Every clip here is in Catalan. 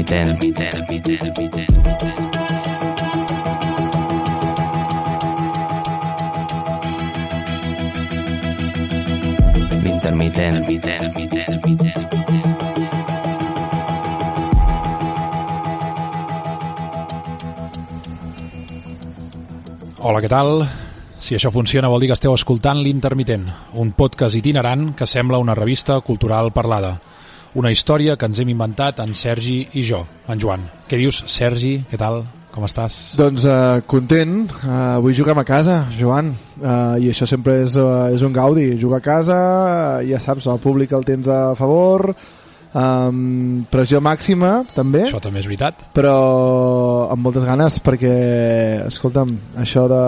intermitent. intermitent, intermitent. L'intermitent. L'intermitent. Hola, què tal? Si això funciona vol dir que esteu escoltant l'Intermitent, un podcast itinerant que sembla una revista cultural parlada. Una història que ens hem inventat en Sergi i jo, en Joan. Què dius, Sergi? Què tal? Com estàs? Doncs uh, content, uh, avui juguem a casa, Joan, uh, i això sempre és, uh, és un gaudi, jugar a casa, uh, ja saps, el públic el tens a favor, um, pressió màxima, també, Això també és veritat. però amb moltes ganes, perquè, escolta'm, això de,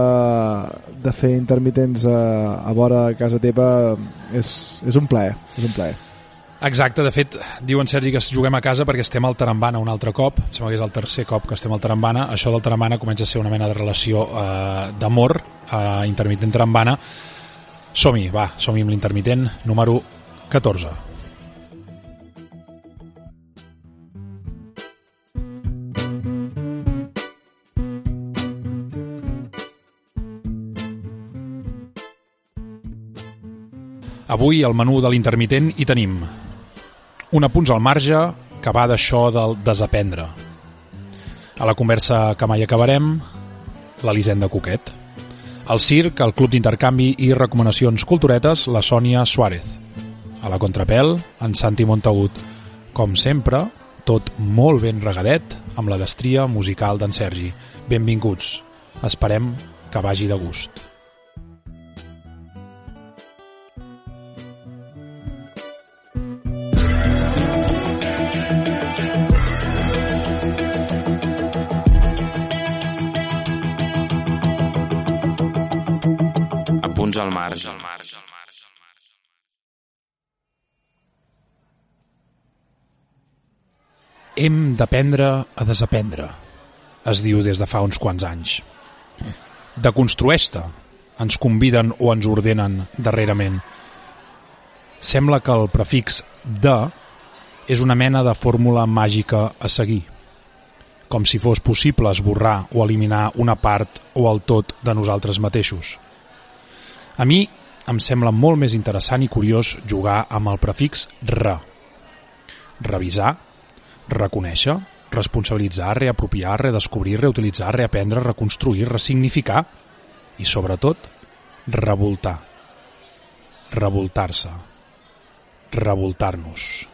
de fer intermitents a, a vora de casa teva és, és un plaer, és un plaer. Exacte, de fet, diuen Sergi que juguem a casa perquè estem al Tarambana un altre cop, em sembla que és el tercer cop que estem al Tarambana, això del Tarambana comença a ser una mena de relació eh, d'amor eh, intermitent Tarambana. Som-hi, va, som-hi amb l'intermitent número 14. Avui al menú de l'intermitent hi tenim un apunts al marge que va d'això del desaprendre. A la conversa que mai acabarem, l'Elisenda Coquet. Al circ, el Club d'Intercanvi i Recomanacions Culturetes, la Sònia Suárez. A la contrapel, en Santi Montagut. Com sempre, tot molt ben regadet amb la destria musical d'en Sergi. Benvinguts. Esperem que vagi de gust. Al marge. Hem d'aprendre a desaprendre, es diu des de fa uns quants anys. Deconstrueix-te, ens conviden o ens ordenen darrerament. Sembla que el prefix de és una mena de fórmula màgica a seguir, com si fos possible esborrar o eliminar una part o el tot de nosaltres mateixos. A mi em sembla molt més interessant i curiós jugar amb el prefix re. Revisar, reconèixer, responsabilitzar, reapropiar, redescobrir, reutilitzar, reaprendre, reconstruir, ressignificar i, sobretot, revoltar. Revoltar-se. Revoltar-nos.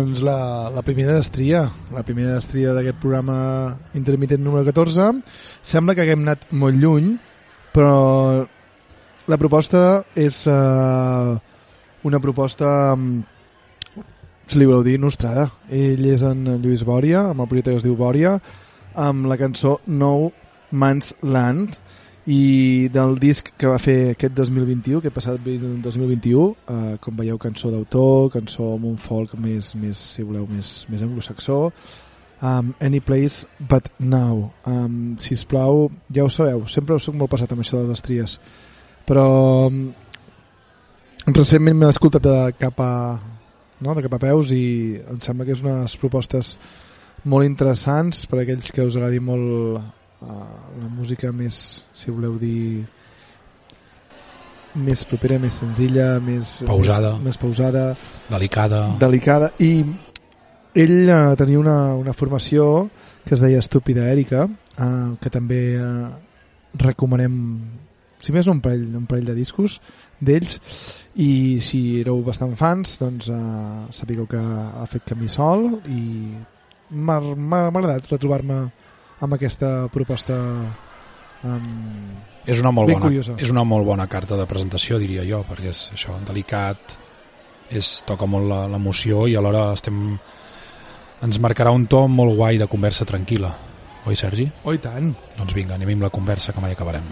Doncs la, la primera destria, la primera destria d'aquest programa intermitent número 14. Sembla que haguem anat molt lluny, però la proposta és uh, una proposta, um, se li voleu dir, nostrada. Ell és en Lluís Bòria, amb el projecte que es diu Bòria, amb la cançó No Man's Land, i del disc que va fer aquest 2021, aquest passat 2021, eh, com veieu, cançó d'autor, cançó amb un folk més, més si voleu, més, més anglosaxó, um, Any Place But Now. Um, si us plau, ja ho sabeu, sempre soc molt passat amb això de les tries, però um, recentment m'he escoltat de cap a, no, de cap a peus i em sembla que és unes propostes molt interessants per a aquells que us agradi molt la música més, si voleu dir més propera, més senzilla més Pausada. més, més pausada delicada. delicada i ell uh, tenia una, una formació que es deia Estúpida Èrica uh, que també uh, recomanem si més un parell, un parell de discos d'ells i si éreu bastant fans doncs uh, sapigueu que ha fet camí sol i m'ha agradat retrobar-me amb aquesta proposta um, És una molt bona, curiosa. és una molt bona carta de presentació, diria jo, perquè és això, delicat, és, toca molt la- l'emoció i alhora estem, ens marcarà un to molt guai de conversa tranquil·la. Oi, Sergi? oh i tant Doncs vinga, anem amb la conversa que mai acabarem.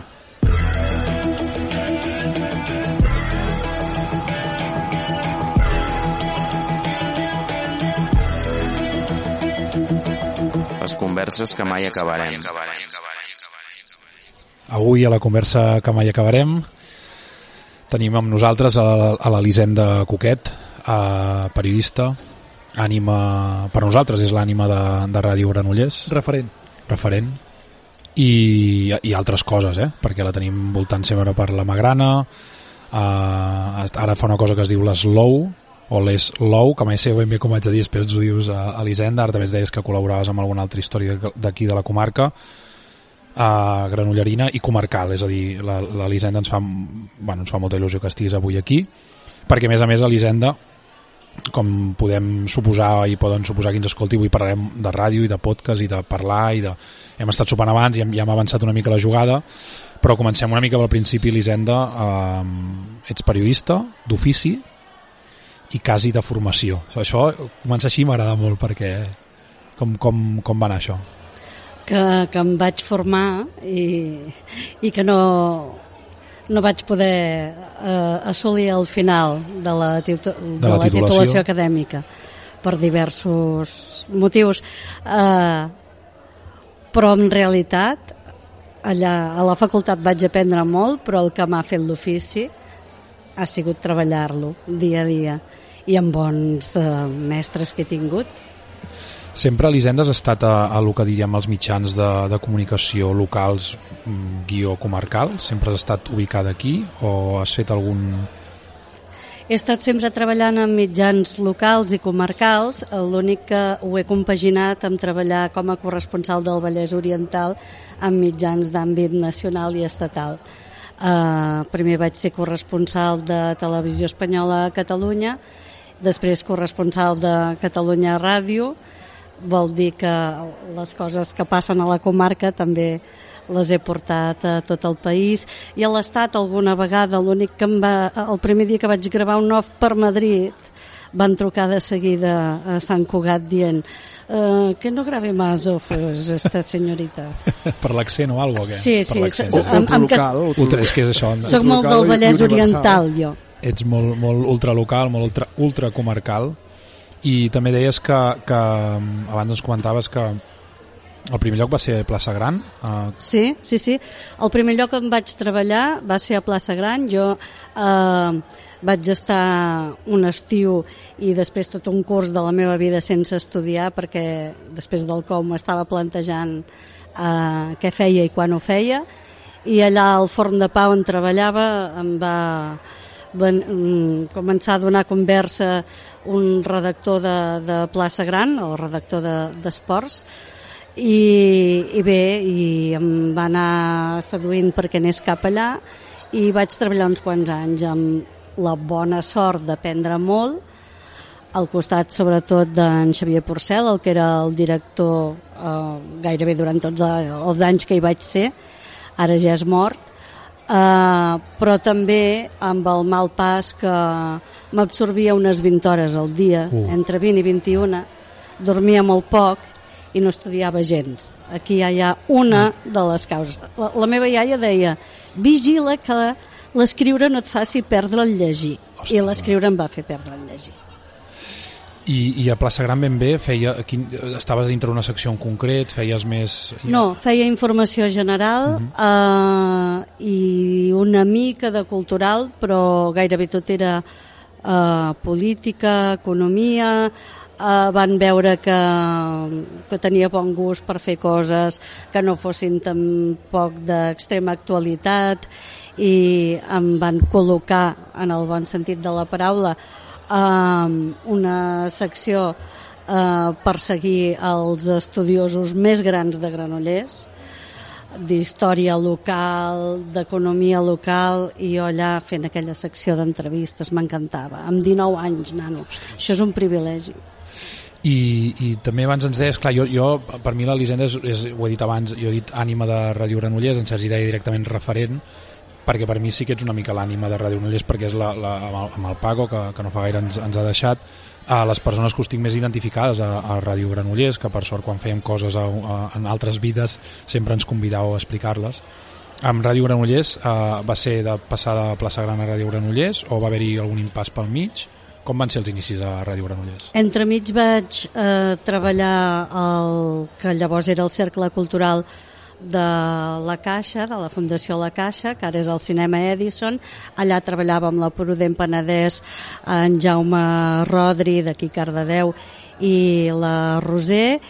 Les converses que mai acabarem. Avui a la conversa que mai acabarem tenim amb nosaltres a, l'Elisenda Coquet, a periodista, ànima, per nosaltres és l'ànima de, de Ràdio Granollers, referent. Referent, i, i altres coses, eh? perquè la tenim voltant sempre per la Magrana, uh, ara fa una cosa que es diu l'Slow, o l'Slow, que mai sé ben bé com haig de dir, després ho dius a Elisenda, ara també deies que col·laboraves amb alguna altra història d'aquí de la comarca, uh, granollerina i comarcal, és a dir, l'Elisenda ens fa, bueno, ens fa molta il·lusió que estiguis avui aquí, perquè a més a més Elisenda com podem suposar i poden suposar qui ens escolti, avui parlarem de ràdio i de podcast i de parlar i de... hem estat sopant abans i hem, ja hem avançat una mica la jugada però comencem una mica pel principi Elisenda eh, ets periodista d'ofici i quasi de formació això comença així m'agrada molt perquè com, com, com va anar això que, que em vaig formar i, i que no, no vaig poder eh, assolir el final de la, titu de la la, titulació. titulació acadèmica per diversos motius. Eh, però en realitat allà a la facultat vaig aprendre molt, però el que m'ha fet l'ofici ha sigut treballar-lo dia a dia i amb bons eh, mestres que he tingut. Sempre l'Hisenda has estat a, a el que diríem els mitjans de, de comunicació locals mm, guió comarcal? Sempre has estat ubicada aquí o has fet algun... He estat sempre treballant en mitjans locals i comarcals, l'únic que ho he compaginat amb treballar com a corresponsal del Vallès Oriental en mitjans d'àmbit nacional i estatal. Uh, primer vaig ser corresponsal de Televisió Espanyola a Catalunya, després corresponsal de Catalunya Ràdio, vol dir que les coses que passen a la comarca també les he portat a tot el país. I a l'Estat alguna vegada l'únic que em va, el primer dia que vaig gravar un off per Madrid van trucar de seguida a Sant Cugat dient uh, que no grave más offs esta señorita per l'accent o alguna cosa? Sí, per sí, amb- amb cas- Ultralocal, Ultra, és que és això, soc molt local del Vallès. Oriental jo ets molt, molt ultralocal, molt ultra, ultracomarcal i també deies que, que mm, abans ens comentaves que el primer lloc va ser Plaça Gran uh, Sí, sí, sí. El primer lloc on vaig treballar va ser a Plaça Gran. Jo eh, vaig estar un estiu i després tot un curs de la meva vida sense estudiar perquè després del com estava plantejant eh, què feia i quan ho feia i allà al forn de pa on treballava em va ven, mm, començar a donar conversa un redactor de, de Plaça Gran, el redactor de- d'esports, de, i, i bé, i em va anar seduint perquè anés cap allà i vaig treballar uns quants anys amb la bona sort d'aprendre molt al costat sobretot d'en Xavier Porcel, el que era el director eh, gairebé durant tots els anys que hi vaig ser, ara ja és mort, eh, però també amb el mal pas que m'absorbia unes 20 hores al dia, Uh. entre 20 i 21, dormia molt poc i no estudiava gens. Aquí ja hi ha una de les causes. La, la meva iaia deia, vigila que l'escriure no et faci perdre el llegir. Ostres. I l'escriure em va fer perdre el llegir. I, i a Plaça Gran ben bé feia, quin, estaves dintre una secció en concret feies més... No, feia informació general eh, i una mica de cultural, però gairebé tot era eh, política, economia, eh, van veure que, que tenia bon gust per fer coses que no fossin tampoc d'extrema actualitat i em van col·locar, en el bon sentit de la paraula, eh, una secció eh, per seguir els estudiosos més grans de Granollers, d'història local, d'economia local, i jo allà fent aquella secció d'entrevistes, m'encantava. Amb 19 anys, nano. Això és un privilegi. I, i també abans ens deies, clar, jo, jo per mi l'Elisenda és, és, ho he dit abans, jo he dit ànima de Ràdio Granollers, en Sergi deia directament referent, perquè per mi sí que ets una mica l'ànima de Ràdio Granollers perquè és la, la, amb, el, amb el Paco, que, que no fa gaire ens, ens ha deixat, a les persones que us tinc més identificades a, a Ràdio Granollers, que per sort quan fèiem coses a, a, en altres vides sempre ens convidàveu a explicar-les. Amb Ràdio Granollers eh, va ser de passar de Plaça Gran a Ràdio Granollers o va haver-hi algun impàs pel mig? Com van ser els inicis a Ràdio Granollers? Entremig vaig eh, treballar el que llavors era el Cercle Cultural de la Caixa, de la Fundació La Caixa, que ara és el Cinema Edison. Allà treballava amb la Prudent Penedès, en Jaume Rodri, d'aquí Cardedeu, i la Roser,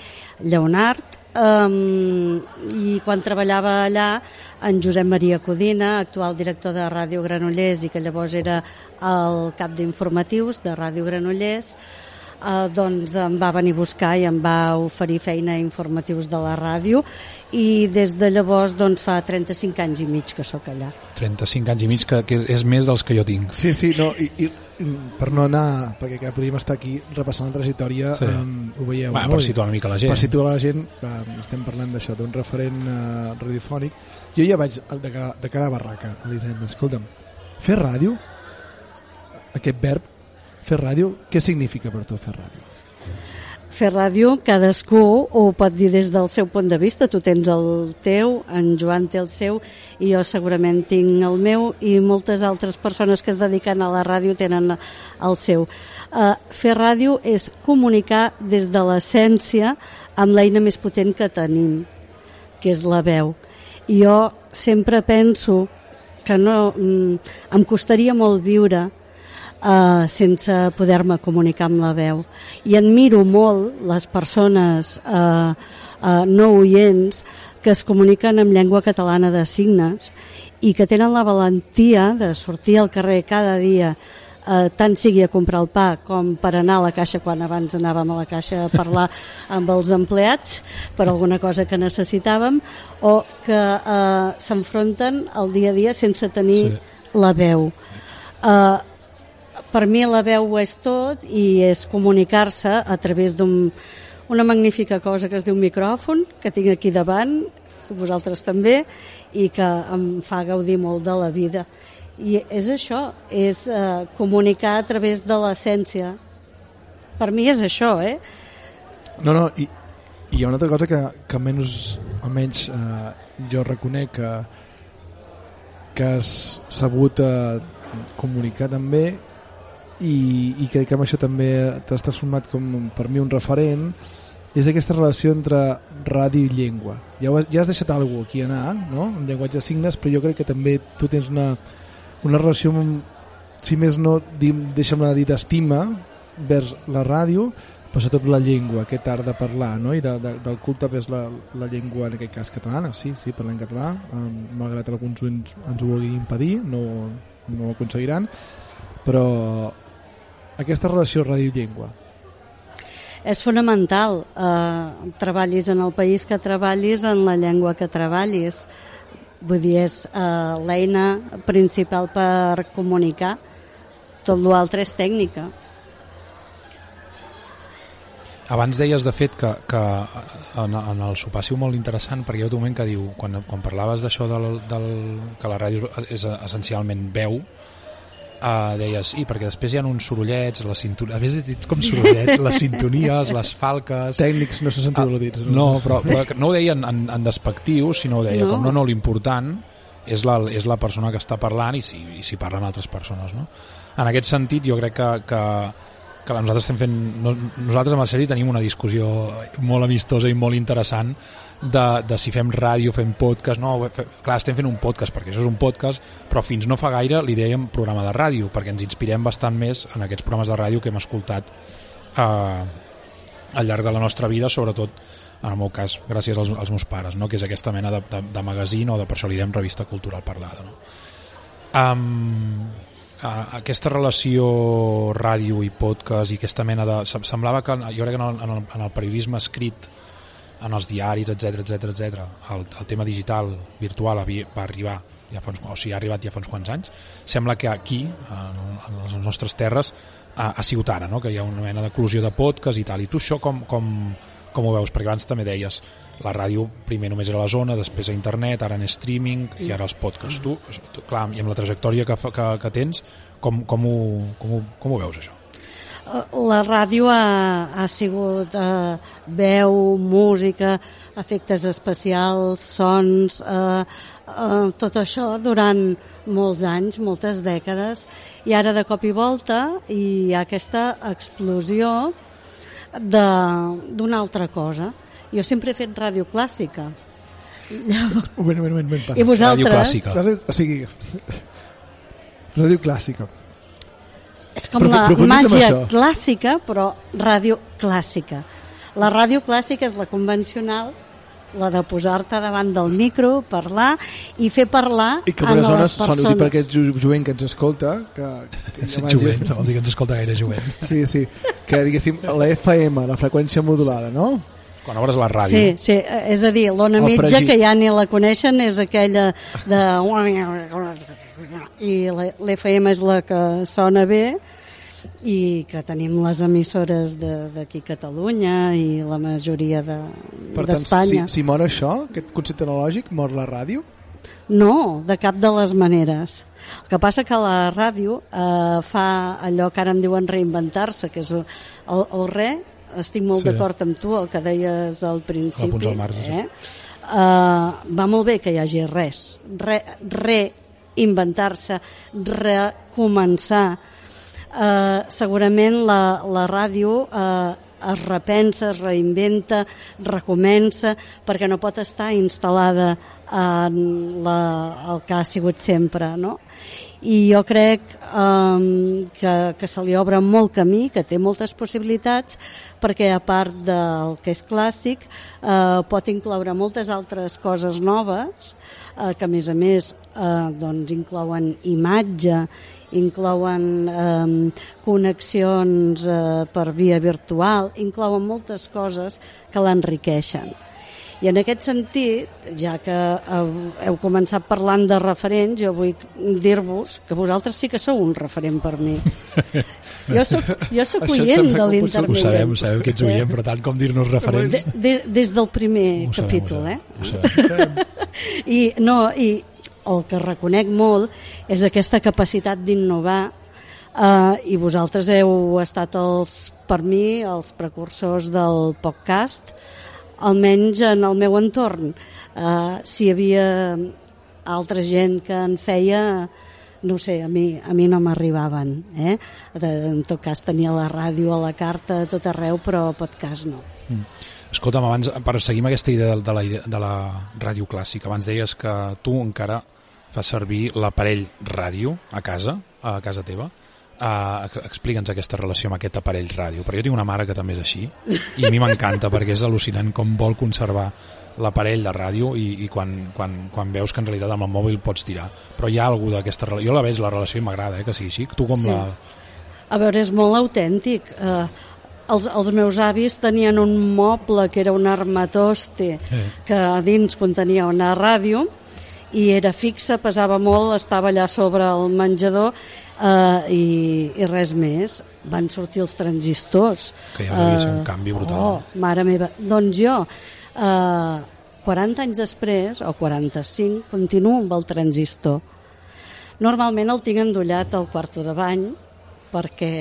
Lleonard, um, i quan treballava allà en Josep Maria Codina, actual director de Ràdio Granollers i que llavors era el cap d'informatius de Ràdio Granollers, eh, doncs em va venir a buscar i em va oferir feina a informatius de la ràdio i des de llavors doncs fa 35 anys i mig que sóc allà. 35 anys i mig, que, que és més dels que jo tinc. Sí, sí, no, i, i per no anar, perquè que podríem estar aquí repassant la trajectòria, Sí. sí. um, ho veieu, Va, no? per situar una mica la gent. Per situar la gent, um, estem parlant d'això, d'un referent uh, radiofònic. Jo ja vaig de cara, de cara a barraca, Elisenda, escolta'm, fer ràdio, aquest verb, fer ràdio, què significa per tu fer ràdio? Fer ràdio, cadascú ho pot dir des del seu punt de vista. Tu tens el teu, en Joan té el seu, i jo segurament tinc el meu, i moltes altres persones que es dediquen a la ràdio tenen el seu. Uh, fer ràdio és comunicar des de l'essència amb l'eina més potent que tenim, que és la veu. I jo sempre penso que no, mm, em costaria molt viure uh, sense poder-me comunicar amb la veu. I admiro molt les persones uh, uh, no oients que es comuniquen en llengua catalana de signes i que tenen la valentia de sortir al carrer cada dia eh, tant sigui a comprar el pa com per anar a la caixa quan abans anàvem a la caixa a parlar amb els empleats per alguna cosa que necessitàvem o que eh, s'enfronten al dia a dia sense tenir sí. la veu. Eh, per mi la veu és tot i és comunicar-se a través d'un una magnífica cosa que es diu micròfon, que tinc aquí davant, vosaltres també, i que em fa gaudir molt de la vida. I és això, és eh, comunicar a través de l'essència. Per mi és això, eh? No, no, i, i hi ha una altra cosa que, que almenys, almenys eh, jo reconec que, que has sabut eh, comunicar també i, i crec que amb això també t'has transformat com per mi un referent és aquesta relació entre ràdio i llengua ja, ja has deixat alguna aquí anar no? en llenguatge de signes però jo crec que també tu tens una, una relació amb, si més no deixa'm-la dir d'estima vers la ràdio però sobretot la llengua, aquest art de parlar no? i de, de, del culte vers la, la llengua en aquest cas catalana, sí, sí, parlem català um, malgrat alguns ens, ens ho vulguin impedir no, no ho aconseguiran però aquesta relació ràdio-llengua És fonamental. Eh, treballis en el país que treballis, en la llengua que treballis. Vull dir, és eh, l'eina principal per comunicar. Tot l'altre és tècnica. Abans deies, de fet, que, que en, en el sopar ha sigut molt interessant perquè hi ha un moment que diu, quan, quan parlaves d'això del, del, que la ràdio és essencialment veu, uh, deies, i perquè després hi ha uns sorollets, les sintonies, més dit com sorollets, les sintonies, les falques... tècnics no se sentiu Ah, al·ludits No, però, però que no ho deia en, en, en despectiu, sinó ho deia No. com no, no, l'important és la, és la persona que està parlant i si, i si parlen altres persones, no? En aquest sentit, jo crec que, que, que nosaltres estem fent... No, nosaltres amb la sèrie tenim una discussió molt amistosa i molt interessant de, de si fem ràdio, fem podcast... No, clar, estem fent un podcast, perquè això és un podcast, però fins no fa gaire li dèiem programa de ràdio, perquè ens inspirem bastant més en aquests programes de ràdio que hem escoltat eh, al llarg de la nostra vida, sobretot en el meu cas, gràcies als, als meus pares, no? que és aquesta mena de, de, de magazín o de per això li diem revista cultural parlada. No? Um, uh, aquesta relació ràdio i podcast i aquesta mena de... sem- Semblava que, jo crec que en el, en el periodisme escrit, en els diaris, etc etc etc, el, el tema digital, virtual, havia, va arribar ja fa uns, o sigui, ha arribat ja fa uns quants anys. Sembla que aquí, en, en les nostres terres, ha, ha sigut ara, no? que hi ha una mena d'eclusió de podcast i tal. I tu això com, com, com ho veus? Perquè abans també deies la ràdio primer només era la zona, després a internet, ara en streaming i ara els podcasts. Tu, tu clar, i amb la trajectòria que, que, que tens, com, com, ho, com, ho, com ho veus això? La ràdio ha, ha sigut eh, veu, música, efectes especials, sons, eh, eh, tot això durant molts anys, moltes dècades, i ara de cop i volta hi ha aquesta explosió de- d'una altra cosa. Jo sempre he fet ràdio clàssica. Llavors, un moment, un moment, un moment, I vosaltres... clàssica. Ràdio, o sigui, ràdio clàssica. És com Profu- la màgia això. clàssica, però ràdio clàssica. La ràdio clàssica és la convencional, la de posar-te davant del micro, parlar i fer parlar I que a les persones. són per aquest ju- jovent que ens escolta que, que ja va Jovent, no vol dir que ens escolta gaire jovent. sí, sí, que diguéssim la FM, la freqüència modulada no? Quan obres la ràdio, Sí, sí, és a dir, l'ona mitja, que ja ni la coneixen, és aquella de... I l'FM és la que sona bé i que tenim les emissores d'aquí Catalunya i la majoria de- per tant, d'Espanya. si, si mor això, aquest concepte analògic mor la ràdio No, de cap de les maneres. El que passa que la ràdio eh, fa allò que ara en diuen reinventar-se, que és el, el re, estic molt Sí. d'acord amb tu, el que deies al principi. Al marge, sí. eh? Uh, va molt bé que hi hagi res. Re, reinventar-se, recomençar. Uh, segurament la, la ràdio uh, es repensa, es reinventa, recomença, perquè no pot estar instal·lada en la, el que ha sigut sempre, no? I jo crec um, que, que se li obre molt camí, que té moltes possibilitats, perquè a part del que és clàssic eh, pot incloure moltes altres coses noves, eh, que a més a més eh, doncs inclouen imatge, inclouen eh, connexions eh, per via virtual, inclouen moltes coses que l'enriqueixen. I en aquest sentit, ja que heu, començat parlant de referents, jo vull dir-vos que vosaltres sí que sou un referent per mi. Jo soc, jo soc Això oient de l'internet. Ho sabem, ho sabem que ets oient, però tant com dir-nos referents... De, de, des del primer Ho sabem, capítol, ho eh? sabem, ho sabem. I, no, i el que reconec molt és aquesta capacitat d'innovar eh, i vosaltres heu estat els, per mi els precursors del podcast almenys en el meu entorn eh, si hi havia altra gent que en feia no sé, a mi, a mi no m'arribaven eh? en tot cas tenia la ràdio a la carta a tot arreu però podcast no Escolta'm, abans, per seguir amb aquesta idea de, de, la, de la ràdio clàssica, abans deies que tu encara fas servir l'aparell ràdio a casa, a casa teva. Uh, Explica'ns aquesta relació amb aquest aparell ràdio, perquè jo tinc una mare que també és així i a mi m'encanta perquè és al·lucinant com vol conservar l'aparell de ràdio i, i quan, quan, quan veus que en realitat amb el mòbil pots tirar però hi ha algú d'aquesta relació, jo la veig la relació i m'agrada eh, que sigui així, tu com Sí. la... A veure, és molt autèntic. Eh, els, els meus avis tenien un moble que era un armatoste Eh. que a dins contenia una ràdio i era fixa, pesava molt, estava allà sobre el menjador eh, i, i res més. Van sortir els transistors. Que ja devia ser un canvi brutal. Oh, mare meva. Doncs jo, eh, 40 anys després, o 45, continuo amb el transistor. Normalment el tinc endollat al quarto de bany, perquè,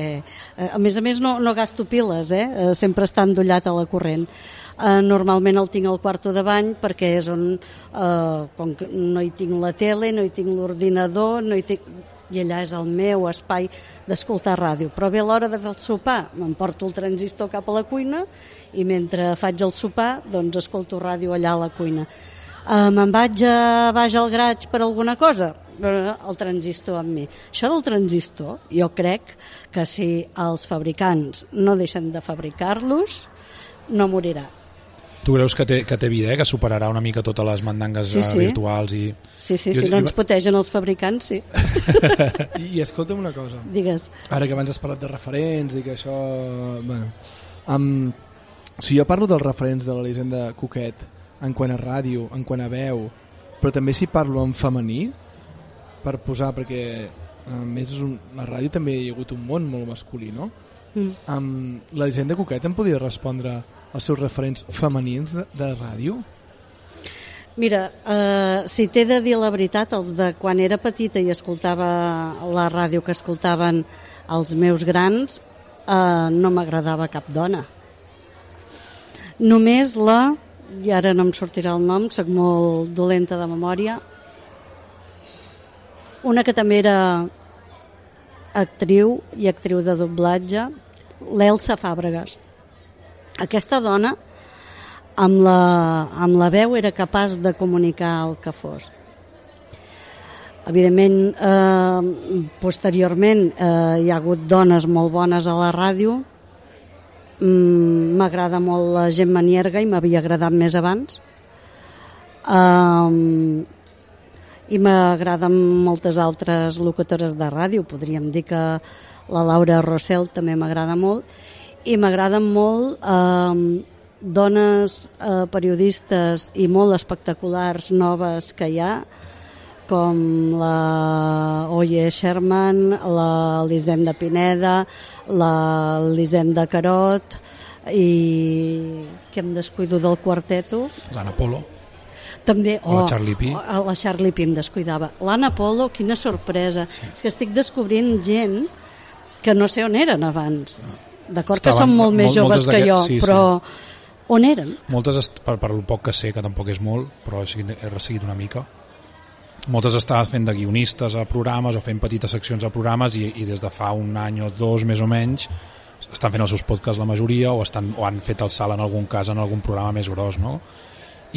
eh, a més a més, no, no gasto piles, eh? eh sempre està endollat a la corrent. Eh, normalment el tinc al quarto de bany perquè és on, eh, com que no hi tinc la tele, no hi tinc l'ordinador, no hi tinc i allà és el meu espai d'escoltar ràdio. Però ve l'hora de fer el sopar, m'emporto el transistor cap a la cuina i mentre faig el sopar, doncs escolto ràdio allà a la cuina. Uh, Me'n vaig a baix al graig per alguna cosa? Eh, El transistor amb mi. Això del transistor, jo crec que si els fabricants no deixen de fabricar-los, no morirà. Tu creus que té, que té vida, eh? que superarà una mica totes les mandangues Sí, eh, sí. virtuals i... Sí, sí, Jo- si no jo- ens potegen els fabricants, sí. I, I escolta'm una cosa. Digues. Ara que abans has parlat de referents i que això... Bueno, um, si jo parlo dels referents de l'Elisenda Coquet en quant a ràdio, en quant a veu, però també si parlo en femení, per posar, perquè a més és un, la ràdio també hi ha hagut un món molt masculí, no? Mm. Um, L'Elisenda Coquet em podria respondre els seus referents femenins de, de ràdio? Mira, eh, si t'he de dir la veritat, els de quan era petita i escoltava la ràdio que escoltaven els meus grans, eh, no m'agradava cap dona. Només la, i ara no em sortirà el nom, sóc molt dolenta de memòria, una que també era actriu i actriu de doblatge, l'Elsa Fàbregas. Aquesta dona amb la, amb la veu era capaç de comunicar el que fos. Evidentment, eh, posteriorment eh, hi ha hagut dones molt bones a la ràdio. Mm, M'agrada molt la Gemma Nierga i m'havia agradat més abans. Um, I m'agraden moltes altres locutores de ràdio. Podríem dir que la Laura Rossell també m'agrada molt. I m'agraden molt eh, dones eh, periodistes i molt espectaculars noves que hi ha, com la Oye Sherman, la Lisenda Pineda, la Lisenda Carot i que em descuido del quarteto? L'Anna Polo. també, O la oh, Charlie Pi. oh, la Charlie Pi em descuidava. l'Anna Polo, quina sorpresa. És que estic descobrint gent que no sé on eren abans d'acord que són molt més joves que jo sí, sí. però on eren? Moltes, per, per el poc que sé, que tampoc és molt, però he seguit, he resseguit una mica, moltes estaven fent de guionistes a programes o fent petites seccions a programes i, i des de fa un any o dos més o menys estan fent els seus podcasts la majoria o, estan, o han fet el salt en algun cas en algun programa més gros, no?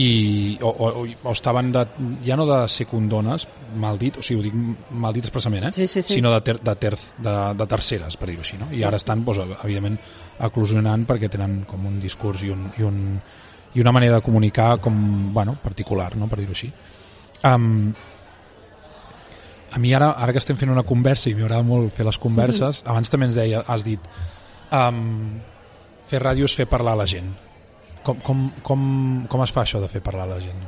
I o, o, o estaven de, ja no de secundones mal dit, o sigui, ho dic mal dit expressament eh? Sí, sí, sí. sinó de, ter, de, ter, de, de terceres per dir-ho així, no? i ara estan doncs, evidentment eclosionant perquè tenen com un discurs i, un, i, un, i una manera de comunicar com, bueno, particular, no? per dir-ho així um, a mi ara, ara que estem fent una conversa i m'agrada molt fer les converses, Mm-hmm. abans també ens deia, has dit um, fer ràdio és fer parlar a la gent com, com, com, com es fa això de fer parlar la gent?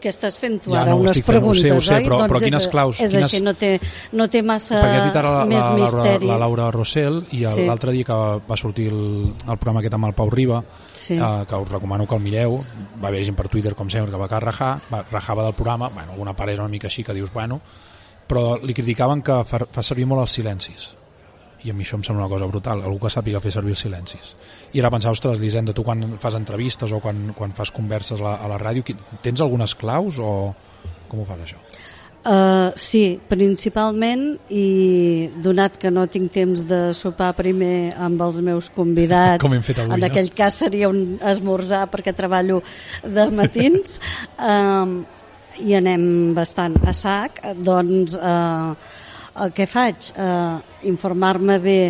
Què estàs fent tu Ja ara? no Unes estic fent, ho sé, preguntes, ho sé, oi? però- doncs però quines claus, És quines- així, no té, no té massa perquè has dit ara la, més la, Laura, misteri. la Laura Rossell i Sí. l'altre dia que va sortir el, el programa aquest amb el Pau Riba Sí. eh, que us recomano que el mireu va haver gent per Twitter com sempre que va que rajar va, rajava del programa, bueno, alguna part era una mica així que dius, bueno però li criticaven que fa, fa servir molt els silencis i a mi això em sembla una cosa brutal algú que sàpiga fer servir els silencis i ara pensar, ostres, Lisenda, tu quan fas entrevistes o quan, quan fas converses a la, a la ràdio tens algunes claus o com ho fas això? Uh, sí, principalment i donat que no tinc temps de sopar primer amb els meus convidats Com hem fet avui, en no? aquell cas seria un esmorzar perquè treballo de matins um, i anem bastant a sac doncs uh, el que faig uh, informar-me bé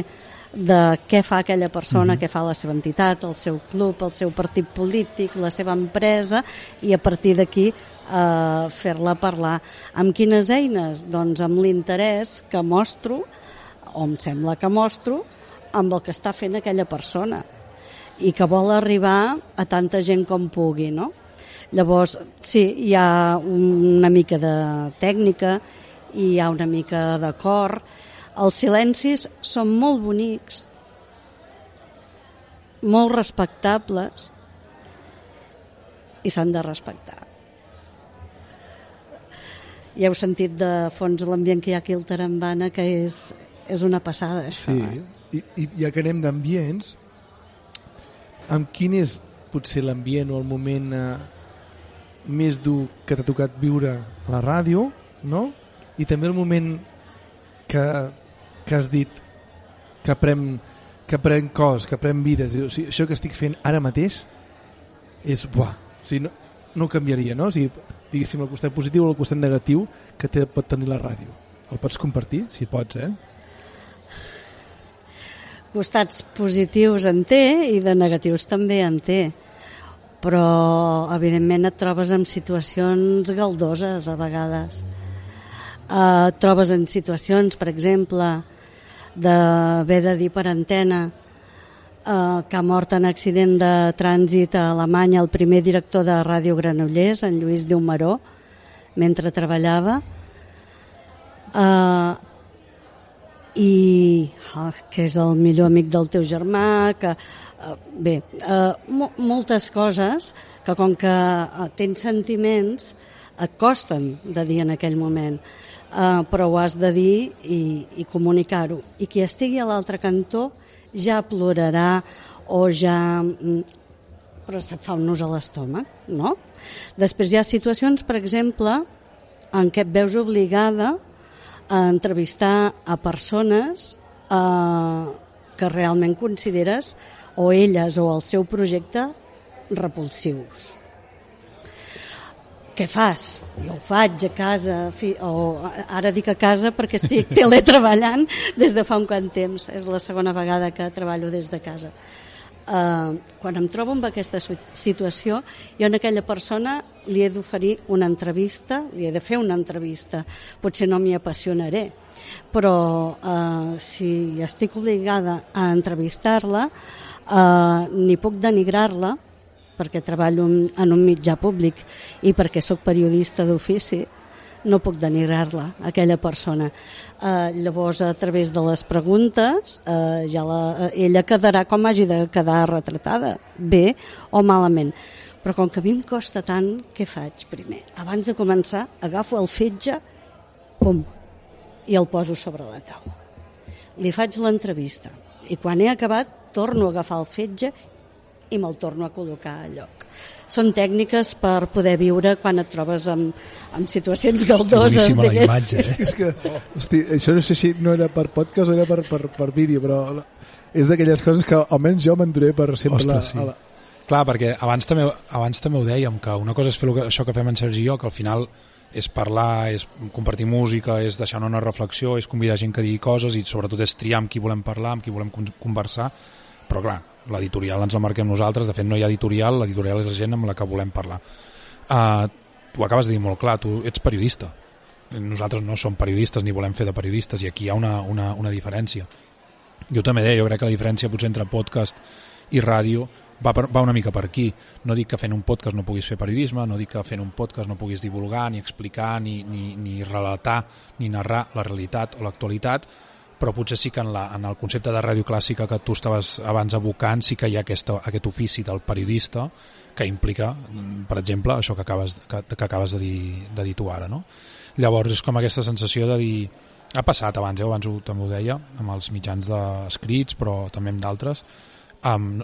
de què fa aquella persona, què fa la seva entitat, el seu club, el seu partit polític, la seva empresa i a partir d'aquí eh, fer-la parlar. Amb quines eines? Doncs amb l'interès que mostro, o em sembla que mostro, amb el que està fent aquella persona i que vol arribar a tanta gent com pugui, no? Llavors, sí, hi ha una mica de tècnica i hi ha una mica de cor. Els silencis són molt bonics, molt respectables i s'han de respectar. Ja heu sentit de fons l'ambient que hi ha aquí al Tarambana, que és, és una passada, això. Sí, eh? I, i ja que anem d'ambients, amb quin és potser l'ambient o el moment eh, més dur que t'ha tocat viure a la ràdio, no? I també el moment que, que has dit que pren, que pren cos, que pren vides. O sigui, això que estic fent ara mateix és, buah, o sigui, no, no canviaria, no? O sigui, diguéssim, el costat positiu o el costat negatiu que té, pot tenir la ràdio. El pots compartir? Si pots, eh? costats positius en té i de negatius també en té però evidentment et trobes en situacions galdoses a vegades eh, trobes en situacions per exemple d'haver de dir per antena eh, que ha mort en accident de trànsit a Alemanya el primer director de Ràdio Granollers en Lluís Diumaró mentre treballava. Eh, i ah, que és el millor amic del teu germà que, eh, bé, eh, mo moltes coses que com que eh, tens sentiments et costen de dir en aquell moment eh, però ho has de dir i, i comunicar-ho i qui estigui a l'altre cantó ja plorarà o ja mm, però se't fa un nus a l'estómac, no? Després hi ha situacions, per exemple, en què et veus obligada a entrevistar a persones eh, que realment consideres o elles o el seu projecte repulsius. Què fas? Jo ho faig a casa, fi, o ara dic a casa perquè estic teletreballant des de fa un quant temps. És la segona vegada que treballo des de casa. Uh, quan em trobo en aquesta situació, jo a aquella persona li he d'oferir una entrevista, li he de fer una entrevista. Potser no m'hi apassionaré, però uh, si estic obligada a entrevistar-la, uh, ni puc denigrar-la, perquè treballo en un mitjà públic i perquè sóc periodista d'ofici, no puc denigrar-la, aquella persona. Eh, llavors, a través de les preguntes, eh, ja la, eh, ella quedarà com hagi de quedar retratada, bé o malament. Però com que a mi em costa tant, què faig primer? Abans de començar, agafo el fetge, pum, i el poso sobre la taula. Li faig l'entrevista i quan he acabat torno a agafar el fetge i me'l torno a col·locar a lloc. Són tècniques per poder viure quan et trobes en, en situacions galdoses, Boníssima la imatge, eh? És que, hosti, això no sé si no era per podcast o era per, per, per vídeo, però és d'aquelles coses que almenys jo m'enduré per sempre Ostres, sí. la, a la... Clar, perquè abans també, abans també ho dèiem, que una cosa és fer lo que, això que fem en Sergi i jo, que al final és parlar, és compartir música, és deixar una reflexió, és convidar gent que digui coses i sobretot és triar amb qui volem parlar, amb qui volem con- conversar, però clar, l'editorial ens la marquem nosaltres, de fet no hi ha editorial, l'editorial és la gent amb la que volem parlar. Uh, tu acabes de dir molt clar, tu ets periodista, nosaltres no som periodistes ni volem fer de periodistes i aquí hi ha una, una, una diferència. Jo també deia, jo crec que la diferència potser entre podcast i ràdio va, per, va una mica per aquí. No dic que fent un podcast no puguis fer periodisme, no dic que fent un podcast no puguis divulgar, ni explicar, ni, ni, ni relatar, ni narrar la realitat o l'actualitat, però potser sí que en, la, en el concepte de ràdio clàssica que tu estaves abans abocant sí que hi ha aquesta, aquest ofici del periodista que implica, mm, per exemple, això que acabes, que, que acabes de, dir, de dir tu ara. No? Llavors és com aquesta sensació de dir ha passat abans, eh? abans ho, també ho deia amb els mitjans d'escrits però també amb d'altres amb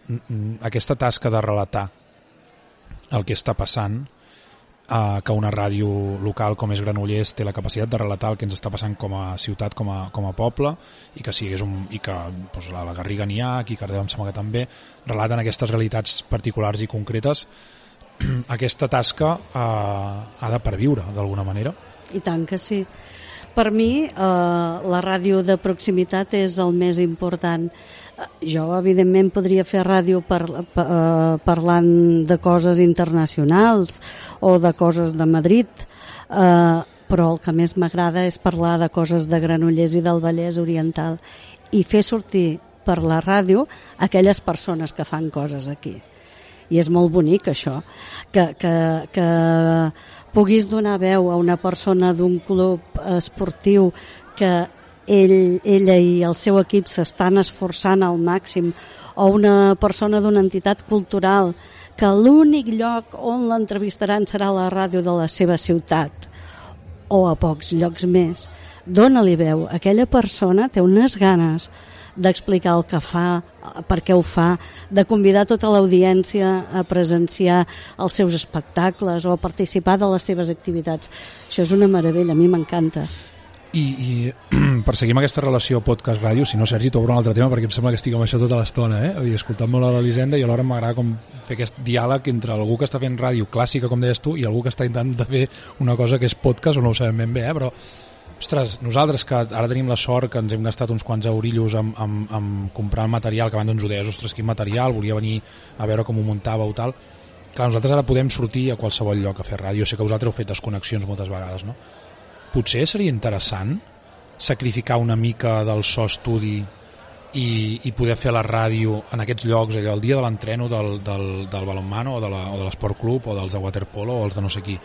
aquesta tasca de relatar el que està passant eh, que una ràdio local com és Granollers té la capacitat de relatar el que ens està passant com a ciutat, com a, com a poble i que sigués un, i que doncs, a la Garriga n'hi ha, aquí Cardeu em sembla que també relaten aquestes realitats particulars i concretes aquesta tasca eh, ha de perviure d'alguna manera I tant que sí. Per mi, eh, la ràdio de proximitat és el més important. Jo, evidentment, podria fer ràdio per, per, eh, parlant de coses internacionals o de coses de Madrid, eh, però el que més m'agrada és parlar de coses de Granollers i del Vallès Oriental i fer sortir per la ràdio aquelles persones que fan coses aquí. I és molt bonic això que, que, que puguis donar veu a una persona d'un club esportiu que ell, ella i el seu equip s'estan esforçant al màxim o una persona d'una entitat cultural que l'únic lloc on l'entrevistaran serà la ràdio de la seva ciutat o a pocs llocs més dóna-li veu, aquella persona té unes ganes d'explicar el que fa, per què ho fa, de convidar tota l'audiència a presenciar els seus espectacles o a participar de les seves activitats. Això és una meravella, a mi m'encanta. I, i per seguir aquesta relació podcast-ràdio, si no, Sergi, t'obro un altre tema perquè em sembla que estic amb això tota l'estona, eh? Vull dir, escoltant molt a l'Elisenda i alhora m'agrada com fer aquest diàleg entre algú que està fent ràdio clàssica, com deies tu, i algú que està intentant fer una cosa que és podcast, o no ho sabem ben bé, eh? Però Ostres, nosaltres que ara tenim la sort que ens hem gastat uns quants eurillos amb, amb, amb comprar material, que abans ens ho deies, ostres, quin material, volia venir a veure com ho muntava o tal. Clar, nosaltres ara podem sortir a qualsevol lloc a fer ràdio, sé que vosaltres heu fet desconnexions moltes vegades, no? Potser seria interessant sacrificar una mica del so estudi i, i poder fer la ràdio en aquests llocs, allò, el dia de l'entreno del, del, del balonmano o de la- o de l'esport club o dels de waterpolo o els de no sé qui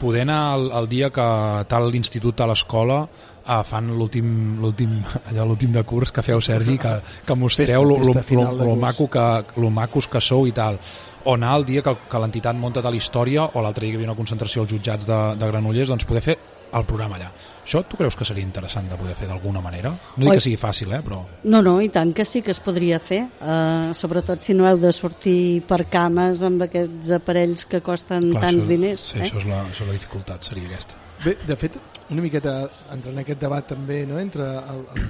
poder anar el, el dia que tal l'institut a l'escola eh, fan l'últim l'últim allò l'últim de curs que feu Sergi que, que mostreu Festa- lo, lo, festa final lo, de lo, curs. maco que, lo macos que sou i tal o anar el dia que, que l'entitat munta tal història o l'altre dia que hi havia una concentració als jutjats de, de Granollers doncs poder fer el programa allà això tu creus que seria interessant de poder fer d'alguna manera? no dic Oi. que sigui fàcil eh, però No, no, i tant que sí que es podria fer, uh, sobretot si no heu de sortir per cames amb aquests aparells que costen clar, tants això, diners. sí, eh? això, és la, això és la dificultat seria aquesta Bé, de fet, una miqueta entra en aquest debat també, no?, entre el, el,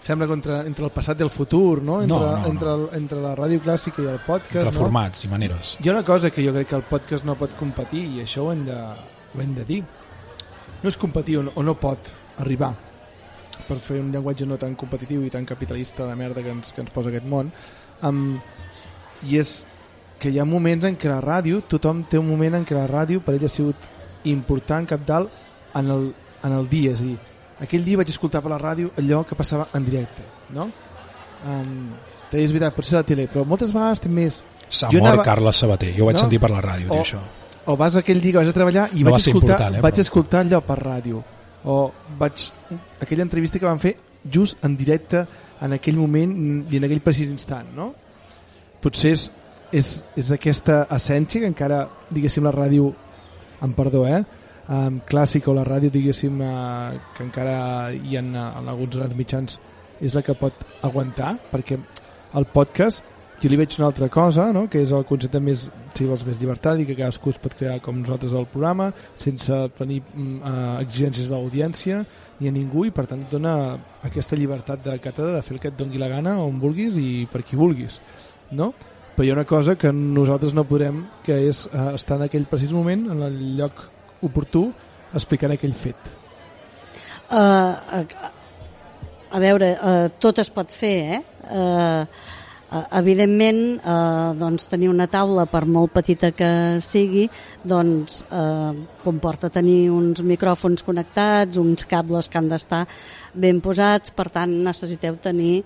sembla que entre, entre el passat i el futur, no? Entre, No, no, no. entre, el, entre la ràdio clàssica i el podcast, entre no? formats i maneres Hi ha una cosa que jo crec que el podcast no pot competir i això ho hem de, ho hem de dir. No és competir o no, pot arribar per fer un llenguatge no tan competitiu i tan capitalista de merda que ens, que ens posa aquest món um, i és que hi ha moments en què la ràdio tothom té un moment en què la ràdio per ell ha sigut important cap dalt en el, en el dia, és a dir aquell dia vaig escoltar per la ràdio allò que passava en directe no? Um, és veritat, pot ser la tele però moltes vegades té més S'ha mort anava- Carles Sabater, jo ho vaig No? sentir per la ràdio, O- dir això. O vas aquell dia que vas a treballar i No va vaig, ser escoltar, eh, vaig però. escoltar allò per ràdio o vaig aquella entrevista que van fer just en directe en aquell moment i en aquell precís instant no? potser és, és, és aquesta essència que encara diguéssim la ràdio amb perdó eh um, clàssica o la ràdio diguéssim uh, que encara hi ha en, en alguns mitjans és la que pot aguantar perquè el podcast jo li veig una altra cosa, no? que és el concepte més, si vols, més llibertari, que cadascú es pot crear com nosaltres al programa, sense tenir mm, eh, exigències de l'audiència ni a ningú, i per tant dona aquesta llibertat de càtedra de fer el que et dongui la gana on vulguis i per qui vulguis. No? Però hi ha una cosa que nosaltres no podrem, que és eh, estar en aquell precís moment, en el lloc oportú, explicant aquell fet. Uh, a, a veure, uh, tot es pot fer, eh? Uh, evidentment, eh, doncs, tenir una taula, per molt petita que sigui, doncs, eh, comporta tenir uns micròfons connectats, uns cables que han d'estar ben posats, per tant, necessiteu tenir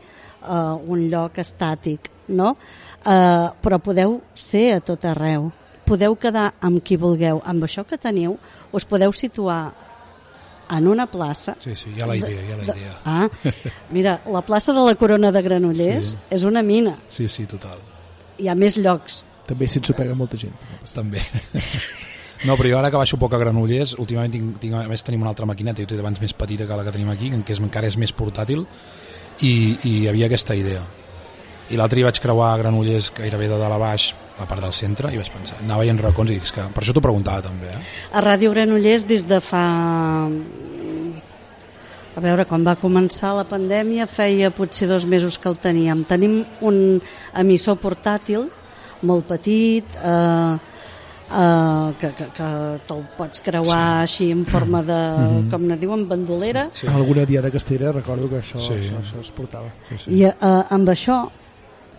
eh, un lloc estàtic, no? Eh, però podeu ser a tot arreu. Podeu quedar amb qui vulgueu. Amb això que teniu, us podeu situar en una plaça... Sí, sí, hi ha la idea, hi ha la idea. Ah, mira, la plaça de la Corona de Granollers Sí. és una mina. Sí, sí, total. Hi ha més llocs. També si ens ho pega molta gent. També. No, però jo ara que baixo poc a Granollers, últimament tinc, tinc, a més tenim una altra maquineta, jo abans més petita que la que tenim aquí, que és, encara és més portàtil, i, i hi havia aquesta idea. I l'altre hi vaig creuar a Granollers gairebé de dalt a baix, la part del centre, i vaig pensar, anava veient racons i és que per això t'ho preguntava també, eh? A Ràdio Granollers des de fa... A veure, quan va començar la pandèmia feia potser dos mesos que el teníem. Tenim un emissor portàtil molt petit, eh, eh, que, que, que te'l pots creuar sí. així en forma de, mm -hmm. com ne diuen, bandolera, Sí. Alguna dia de Castella recordo que això, Sí. això, això es portava. Sí, sí. I eh, amb això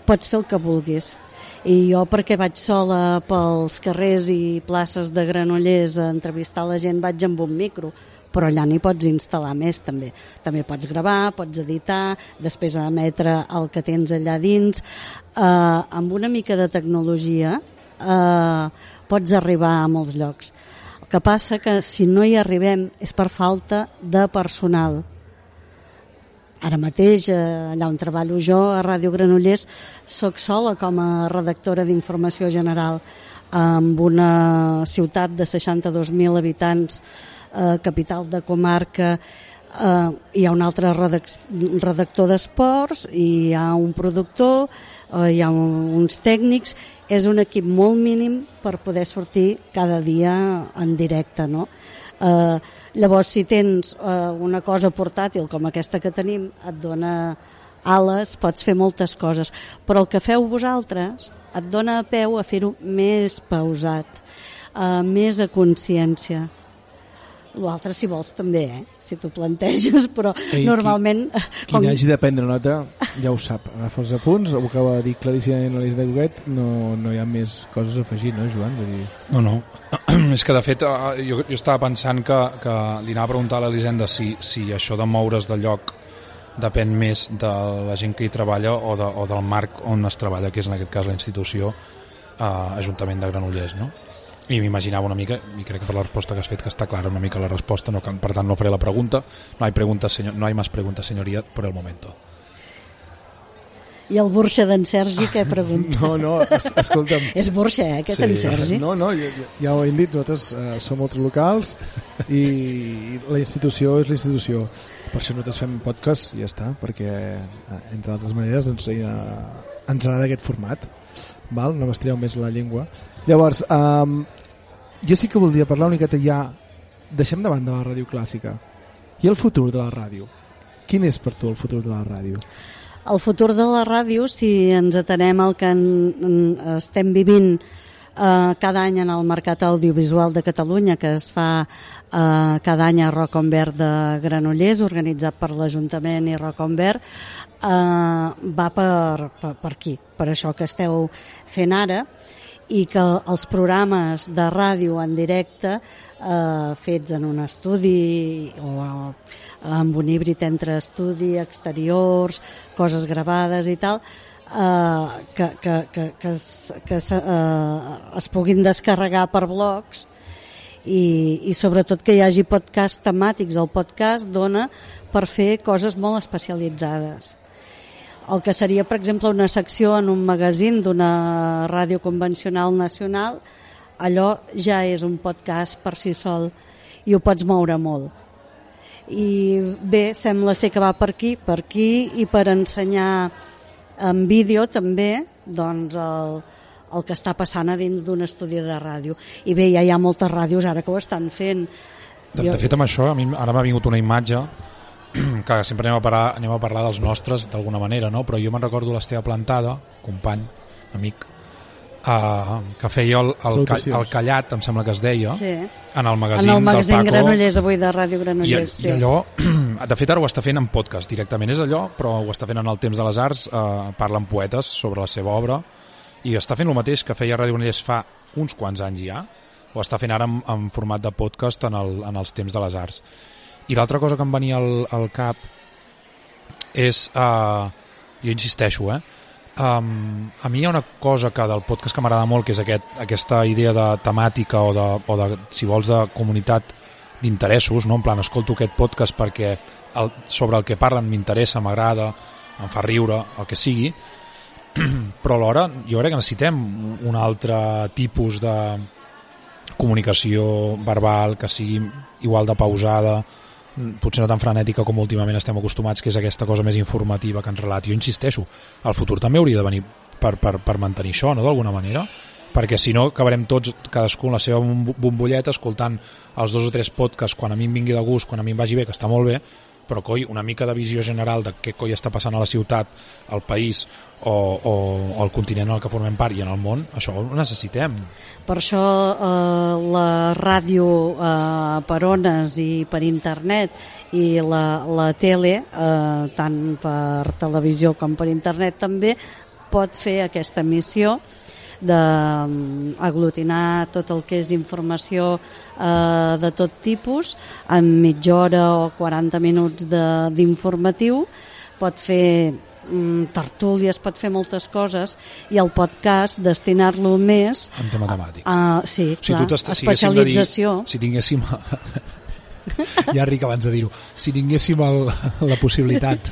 pots fer el que vulguis. I jo, perquè vaig sola pels carrers i places de Granollers a entrevistar la gent, vaig amb un micro, però allà n'hi pots instal·lar més també. També pots gravar, pots editar, després emetre el que tens allà dins. Eh, amb una mica de tecnologia eh, pots arribar a molts llocs. El que passa que si no hi arribem és per falta de personal. Ara mateix, eh, allà on treballo jo, a Ràdio Granollers, sóc sola com a redactora d'informació general amb una ciutat de 62.000 habitants, eh, capital de comarca, eh, hi ha un altre redac redactor d'esports, hi ha un productor, eh, hi ha un, uns tècnics, és un equip molt mínim per poder sortir cada dia en directe, no? Eh, llavors, si tens eh, una cosa portàtil com aquesta que tenim, et dona ales, pots fer moltes coses, però el que feu vosaltres et dona a peu a fer-ho més pausat, eh, més a consciència. L'altre, si vols, també, eh? si t'ho planteges, però Ei, qui- normalment... Qui n'hagi de prendre nota ja ho sap, agafa els apunts, ho acaba de dir claríssimament l'Elis de Goguet, no, no hi ha més coses a afegir, no, Joan? Vull dir... No, no. és que, de fet, eh, jo, jo estava pensant que, que li anava a preguntar a l'Elisenda si, si això de moure's de lloc depèn més de la gent que hi treballa o, de, o del marc on es treballa, que és en aquest cas la institució eh, Ajuntament de Granollers, no? I m'imaginava una mica, i crec que per la resposta que has fet que està clara una mica la resposta, no, per tant no faré la pregunta. No hay, preguntas, señor, no hay más preguntas, señoría, por el momento. I el burxa d'en Sergi, què pregunta? No, no, es, escolta'm, És burxa, eh, aquest Sí. en Sergi? No, no, ja, ja- ja ho hem dit, nosaltres eh, som altres locals i, i la institució és la institució. Per això nosaltres fem podcast i ja està, perquè, eh, entre altres maneres, doncs, eh, ens agrada aquest format. Val? No m'estreu més la llengua. Llavors, um, jo sí que voldria parlar una miqueta ja... Deixem de banda la ràdio clàssica. I el futur de la ràdio? Quin és per tu el futur de la ràdio? El futur de la ràdio, si ens atenem al que en, en, estem vivint eh, cada any en el mercat audiovisual de Catalunya, que es fa eh, cada any a Rock on Verd de Granollers, organitzat per l'Ajuntament i Rock on Verd, eh, va per, per, per aquí, per això que esteu fent ara, i que els programes de ràdio en directe eh, fets en un estudi o amb un híbrid entre estudi, exteriors, coses gravades i tal, eh, que, que, que, que, es, que es, eh, es puguin descarregar per blogs i, i sobretot que hi hagi podcasts temàtics. El podcast dona per fer coses molt especialitzades el que seria, per exemple, una secció en un magazín d'una ràdio convencional nacional, allò ja és un podcast per si sol i ho pots moure molt. I bé, sembla ser que va per aquí, per aquí i per ensenyar en vídeo també, doncs el, el que està passant a dins d'un estudi de ràdio. I bé, ja hi ha moltes ràdios ara que ho estan fent. De, de fet, amb això, a mi ara m'ha vingut una imatge que sempre anem a, parar, anem a parlar dels nostres d'alguna manera, no? però jo me'n recordo l'Esteve Plantada, company, amic, uh, que feia el, el, ca, Salutacions. el callat, em sembla que es deia, Sí. en el magazín, En el magazín del Paco. Granollers, avui de Ràdio I, Granollers, I sí. allò, de fet ara ho està fent en podcast directament, és allò, però ho està fent en el Temps de les Arts, eh, parla amb poetes sobre la seva obra, i està fent el mateix que feia Ràdio Granollers fa uns quants anys ja, ho està fent ara en, en format de podcast en, el, en els Temps de les Arts. I l'altra cosa que em venia al, al cap és, eh, jo insisteixo, eh, Um, a mi hi ha una cosa que del podcast que m'agrada molt, que és aquest, aquesta idea de temàtica o de, o de si vols, de comunitat d'interessos, no? en plan, escolto aquest podcast perquè el, sobre el que parlen m'interessa, m'agrada, em fa riure, el que sigui, però alhora jo crec que necessitem un altre tipus de comunicació verbal que sigui igual de pausada, potser no tan frenètica com últimament estem acostumats, que és aquesta cosa més informativa que ens relati. Jo insisteixo, el futur també hauria de venir per, per, per mantenir això, no?, d'alguna manera perquè si no acabarem tots, cadascú la seva bom- bombolleta, escoltant els dos o tres podcasts quan a mi em vingui de gust, quan a mi em vagi bé, que està molt bé, però coi, una mica de visió general de què coi està passant a la ciutat, al país o, o, o al continent en el que formem part i en el món, això ho necessitem. Per això eh, la ràdio eh, per ones i per internet i la, la tele, eh, tant per televisió com per internet també, pot fer aquesta missió d'aglutinar tot el que és informació eh, de tot tipus en mitja hora o 40 minuts de- d'informatiu. Pot fer mm, tertúlies, pot fer moltes coses i el podcast destinar-lo més En tema temàtic. a, sí, si clar, tu t'est- si haguéssim de dir- especialització. si tinguéssim ja ric abans de dir-ho si tinguéssim el, la possibilitat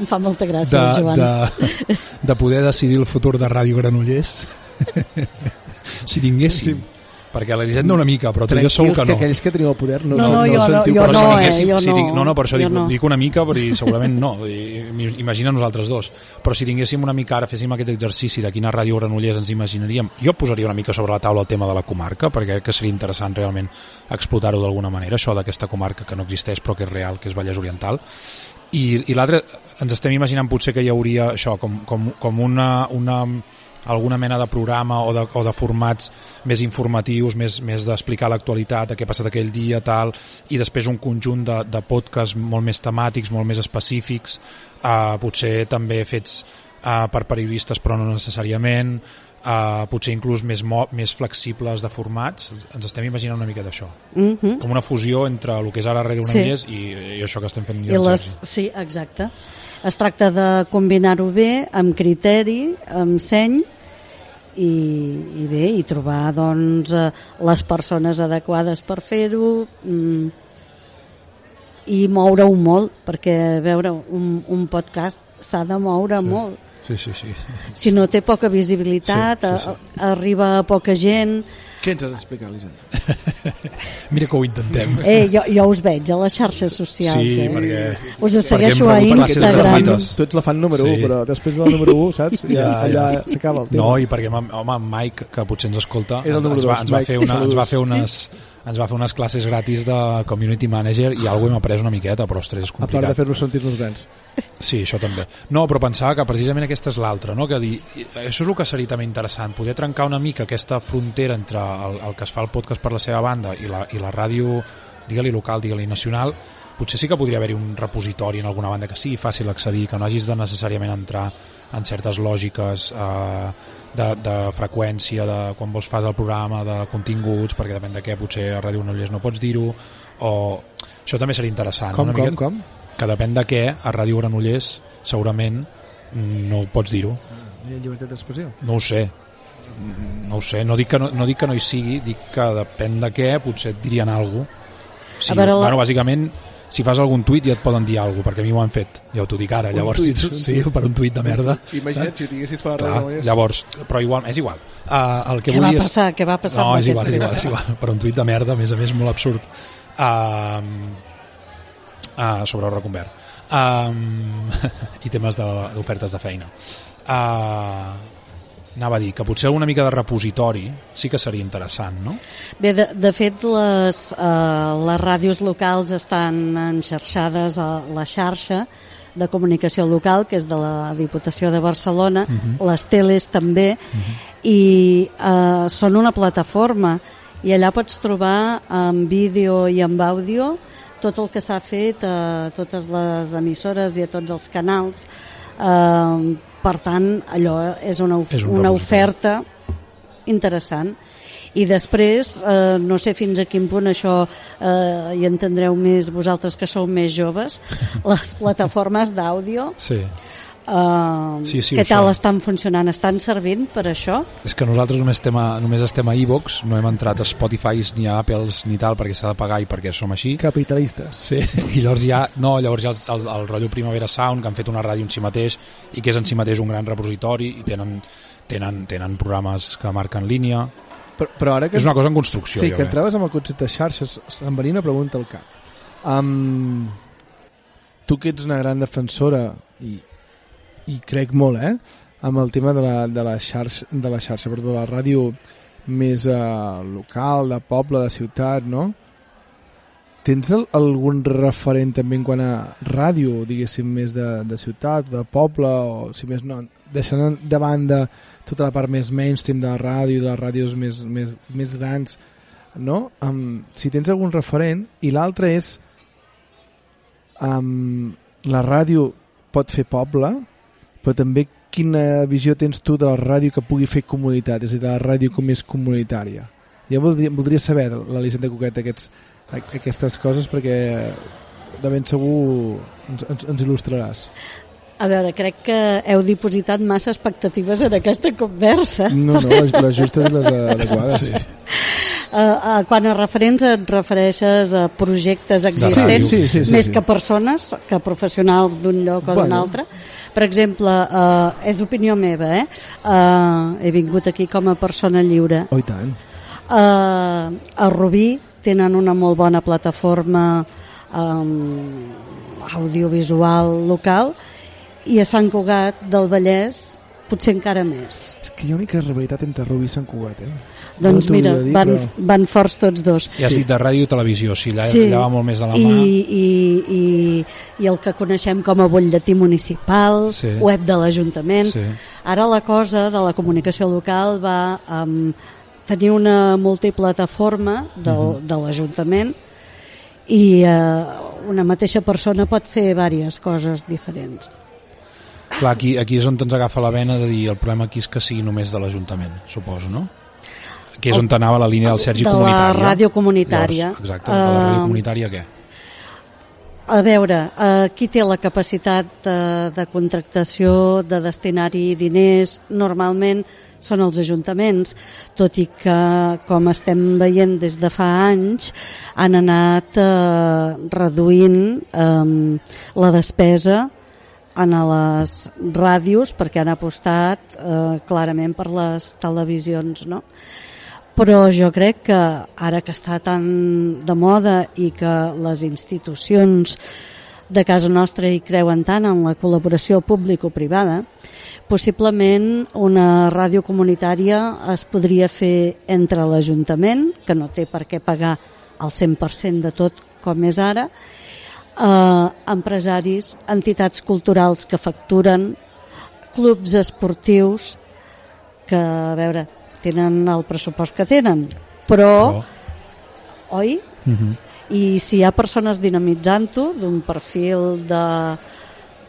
em fa molta de, gràcia el Joan. de, de poder decidir el futur de Ràdio Granollers si tinguéssim perquè l'Elisenda una mica però tu jo segur que que no aquells que teniu el poder no, No, no, jo no- sentiu jo però no, si eh, tinguéssim, jo si no, tinc, no, no, per això jo dic, no. dic una mica, però i segurament no. Imagina nosaltres dos. Però si tinguéssim una mica, ara féssim aquest exercici de quina ràdio Granollers ens imaginaríem, jo posaria una mica sobre la taula el tema de la comarca, perquè crec que seria interessant realment explotar-ho d'alguna manera, això d'aquesta comarca que no existeix però que és real, que és Vallès Oriental. I, i l'altre, ens estem imaginant potser que hi hauria això, com, com, com una, una, alguna mena de programa o de, o de formats més informatius, més, més d'explicar l'actualitat, què ha passat aquell dia, tal, i després un conjunt de, de podcasts molt més temàtics, molt més específics, eh, potser també fets eh, per periodistes però no necessàriament, eh, potser inclús més, mo més flexibles de formats, ens estem imaginant una mica d'això. Mhm. Com una fusió entre el que és ara Ràdio Sí. Granollers i, i això que estem fent I les, sí, exacte. Es tracta de combinar-ho bé, amb criteri, amb seny, i, i bé, i trobar doncs, eh, les persones adequades per fer-ho mm, i moure-ho molt, perquè veure, un, un podcast s'ha de moure sí. molt. Sí, sí, sí. Si no té poca visibilitat, sí, sí, sí. A, arriba a poca gent... Què ens has d'explicar, Elisenda? Mira que ho intentem. Eh, jo, jo us veig a les xarxes socials, Sí, eh? perquè- Us segueixo a Instagram. Tu ets la fan número Sí. 1, però després de la número 1, saps? Ja, Ja, allà ja. s'acaba el tema. No, i perquè, home, Mike, que potser ens escolta, ens, va, ens, va Mike. fer una, ens va fer unes ens va fer unes classes gratis de community manager i alguna hem après una miqueta, però ostres, és A part de complicat. fer-nos sentir-nos grans. Sí, això també. No, però pensava que precisament aquesta és l'altra, no? que dir, això és el que seria també interessant, poder trencar una mica aquesta frontera entre el, el que es fa el podcast per la seva banda i la, i la ràdio, digue-li local, digue-li nacional, potser sí que podria haver-hi un repositori en alguna banda que sigui fàcil accedir, que no hagis de necessàriament entrar en certes lògiques eh, de, de freqüència, de quan vols fas el programa, de continguts, perquè depèn de què, potser a Ràdio Granollers no pots dir-ho, o això també seria interessant. Com, una com, mica- com? que depèn de què, a Ràdio Granollers segurament no pots dir-ho. No hi ha llibertat d'expressió. No ho sé. No ho sé, no dic que no, no dic que no hi sigui, dic que depèn de què potser et dirien alguna cosa. Sí, A veure, la- bueno, bàsicament, si fas algun tuit ja et poden dir alguna cosa, perquè a mi m'ho han fet, ja t'ho dic ara, Un llavors, tuit, un sí, tuit. per un tuit de merda. Imagina't si ho tinguessis per la Clar, llavors, però igual, és igual. Uh, el que Què vull va és... passar? Què va passar No, és igual, és igual, és igual. Per un tuit de merda, a més a més, molt absurd. Uh, uh, sobre el reconvert. Um, I temes de- d'ofertes de, de feina. Uh, Anava a dir que potser una mica de repositori sí que seria interessant, no? Bé, de, de fet, les, eh, les ràdios locals estan enxarxades a la xarxa de comunicació local, que és de la Diputació de Barcelona, uh -huh. les teles també, uh -huh. i eh, són una plataforma, i allà pots trobar en vídeo i en àudio tot el que s'ha fet a totes les emissores i a tots els canals. Eh, per tant, allò és una, of És un una oferta interessant. I després, eh, no sé fins a quin punt això eh, hi entendreu més vosaltres que sou més joves, les plataformes d'àudio. Sí. Eh, Sí, sí, què tal estan funcionant? Estan servint per això? És que nosaltres només estem a, només estem a iVox, no hem entrat a Spotify ni a Apples ni tal perquè s'ha de pagar i perquè som així. Capitalistes. Sí, i llavors ja, no, llavors ja el, el, el rotllo Primavera Sound, que han fet una ràdio en si mateix i que és en si mateix un gran repositori i tenen, tenen, tenen programes que marquen línia. Però, però ara que... És una cosa en construcció. Sí, jo que crec. entraves amb el concepte de xarxes, em venia una pregunta al cap. Um, tu que ets una gran defensora i, i crec molt, eh? amb el tema de la, de la xarxa, de la xarxa, perdó, de la ràdio més uh, local, de poble, de ciutat, no? Tens el, algun referent també en quant a ràdio, diguéssim, més de, de ciutat, de poble, o si més no, deixant de banda tota la part més mainstream de la ràdio, de les ràdios més, més, més grans, no? Um, si tens algun referent, i l'altre és um, la ràdio pot fer poble, però també quina visió tens tu de la ràdio que pugui fer comunitat, és a dir, de la ràdio com és comunitària. Jo voldria, voldria saber, l'Elisenda Coquet, aquests, aquestes coses, perquè de ben segur ens, ens, ens il·lustraràs. A veure, crec que heu dipositat massa expectatives en aquesta conversa. No, no, les, les justes i les adequades. Sí. Uh, uh, quan a referents et refereixes a projectes existents, Sí, sí, sí, sí, més sí. que persones, que professionals d'un lloc o d'un Bueno. altre. Per exemple, uh, és opinió meva, eh? Uh, he vingut aquí com a persona lliure. Oh, i tant. Uh, a Rubí tenen una molt bona plataforma um, audiovisual local i a Sant Cugat del Vallès potser encara més. És que hi ha una mica rivalitat entre Rubí i Sant Cugat, eh? Doncs t'ho mira, dir, van, però- van forts tots dos. I has dit de ràdio i televisió, sí, allà, Sí. allà va molt més de la I, mà. i, i, i el que coneixem com a butlletí municipal, Sí. web de l'Ajuntament. Sí. Ara la cosa de la comunicació local va um, tenir una multiplataforma del, Mhm. de l'Ajuntament i uh, una mateixa persona pot fer diverses coses diferents. Clar, aquí, aquí és on ens agafa la vena de dir el problema aquí és que sigui només de l'Ajuntament, suposo, no? Que és on anava la línia del Sergi de la comunitària. ràdio comunitària. Llavors, exacte, de la ràdio Eh, comunitària què? A veure, eh, qui té la capacitat de, de contractació, de destinar-hi diners, normalment són els ajuntaments, tot i que, com estem veient des de fa anys, han anat eh, reduint eh, la despesa en les ràdios perquè han apostat eh, clarament per les televisions, no? però jo crec que ara que està tan de moda i que les institucions de casa nostra hi creuen tant en la col·laboració público-privada, possiblement una ràdio comunitària es podria fer entre l'Ajuntament, que no té per què pagar el 100% de tot com és ara, eh, empresaris, entitats culturals que facturen, clubs esportius que, a veure, tenen el pressupost que tenen, però, oi? Uh -huh. I si hi ha persones dinamitzant-ho d'un perfil de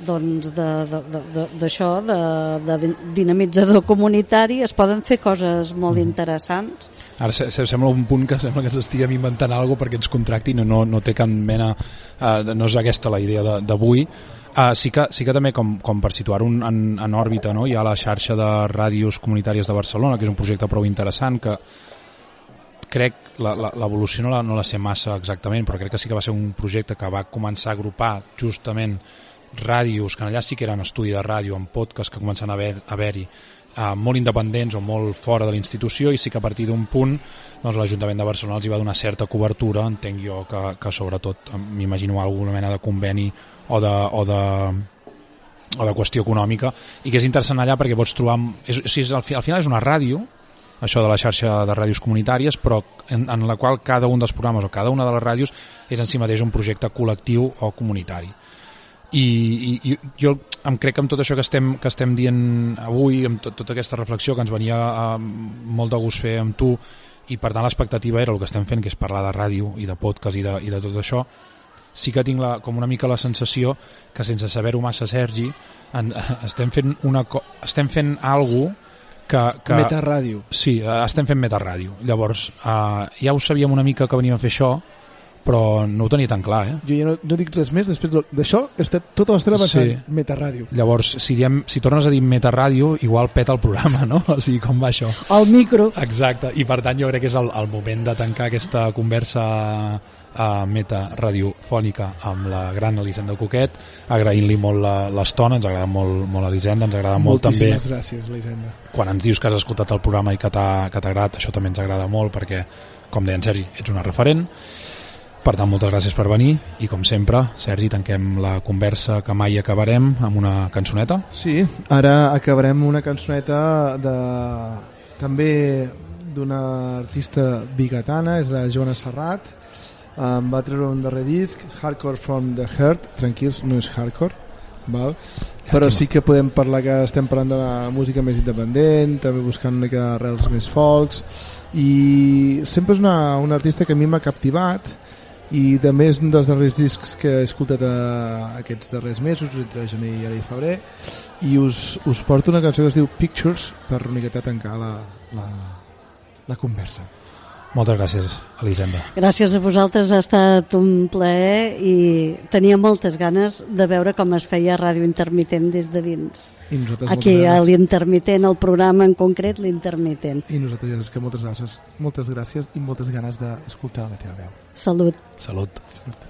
doncs de- de- de- de- d'això de, de, dinamitzador comunitari es poden fer coses molt interessants Ara se, se, sembla un punt que sembla que ens estiguem inventant alguna perquè ens contractin, no, no, no té cap mena, uh, no és aquesta la idea de- d'avui. Uh, sí, que, sí que també, com, com per situar-ho en, en, en òrbita, no? hi ha la xarxa de ràdios comunitàries de Barcelona, que és un projecte prou interessant, que crec l'evolució no, la, no la sé massa exactament, però crec que sí que va ser un projecte que va començar a agrupar justament ràdios, que allà sí que eren estudi de ràdio, amb podcast que comencen a haver- haver-hi, eh, molt independents o molt fora de la institució i sí que a partir d'un punt doncs, l'Ajuntament de Barcelona els hi va donar certa cobertura, entenc jo que, que sobretot m'imagino alguna mena de conveni o de, o de o de qüestió econòmica i que és interessant allà perquè pots trobar és, és, és, al, al final és una ràdio això de la xarxa de ràdios comunitàries però en, en la qual cada un dels programes o cada una de les ràdios és en si mateix un projecte col·lectiu o comunitari i, i, i jo em crec que amb tot això que estem, que estem dient avui, amb tot, tota aquesta reflexió que ens venia eh, molt de gust fer amb tu i per tant l'expectativa era el que estem fent que és parlar de ràdio i de podcast i de, i de tot això sí que tinc la, com una mica la sensació que sense saber-ho massa Sergi en, estem fent una estem fent algo que, que Metaràdio. sí, eh, estem fent metaràdio llavors eh, ja ho sabíem una mica que veníem a fer això però no ho tenia tan clar eh? Jo ja no, no dic res més, després de- d'això he estat tota l'estona pensant Sí. Metaràdio. Llavors, si, diem, si tornes a dir metaràdio, igual peta el programa, no? O sigui, com va això? El micro. Exacte, i per tant jo crec que és el, el moment de tancar aquesta conversa a meta radiofònica amb la gran Elisenda Coquet, agraint-li molt la- l'estona, ens agrada molt, molt Elisenda, ens agrada molt també Moltíssimes gràcies, Elisenda. quan ens dius que has escoltat el programa i que t'ha que t'ha agradat, això també ens agrada molt perquè, com deia en Sergi, ets una referent. Per tant, moltes gràcies per venir i com sempre, Sergi, tanquem la conversa que mai acabarem amb una cançoneta. Sí, ara acabarem una cançoneta de també d'una artista bigatana, és la Joana Serrat. Um, va treure un darrer disc, Hardcore from the Heart, tranquils, no és hardcore, val? però sí que podem parlar que estem parlant de la música més independent, també buscant una mica arrels més folks, i sempre és una, una artista que a mi m'ha captivat, i també és un dels darrers discs que he escoltat a, aquests darrers mesos entre gener i ara i febrer i us, us porto una cançó que es diu Pictures per una miqueta tancar la, la, la conversa Moltes gràcies, Elisenda. Gràcies a vosaltres, ha estat un plaer i tenia moltes ganes de veure com es feia ràdio intermitent des de dins. i nosaltres Aquí, a l'intermitent, el programa en concret, l'intermitent. i nosaltres ja que moltes gràcies moltes gràcies i moltes ganes d'escoltar la teva veu Salut. Salut. Salut.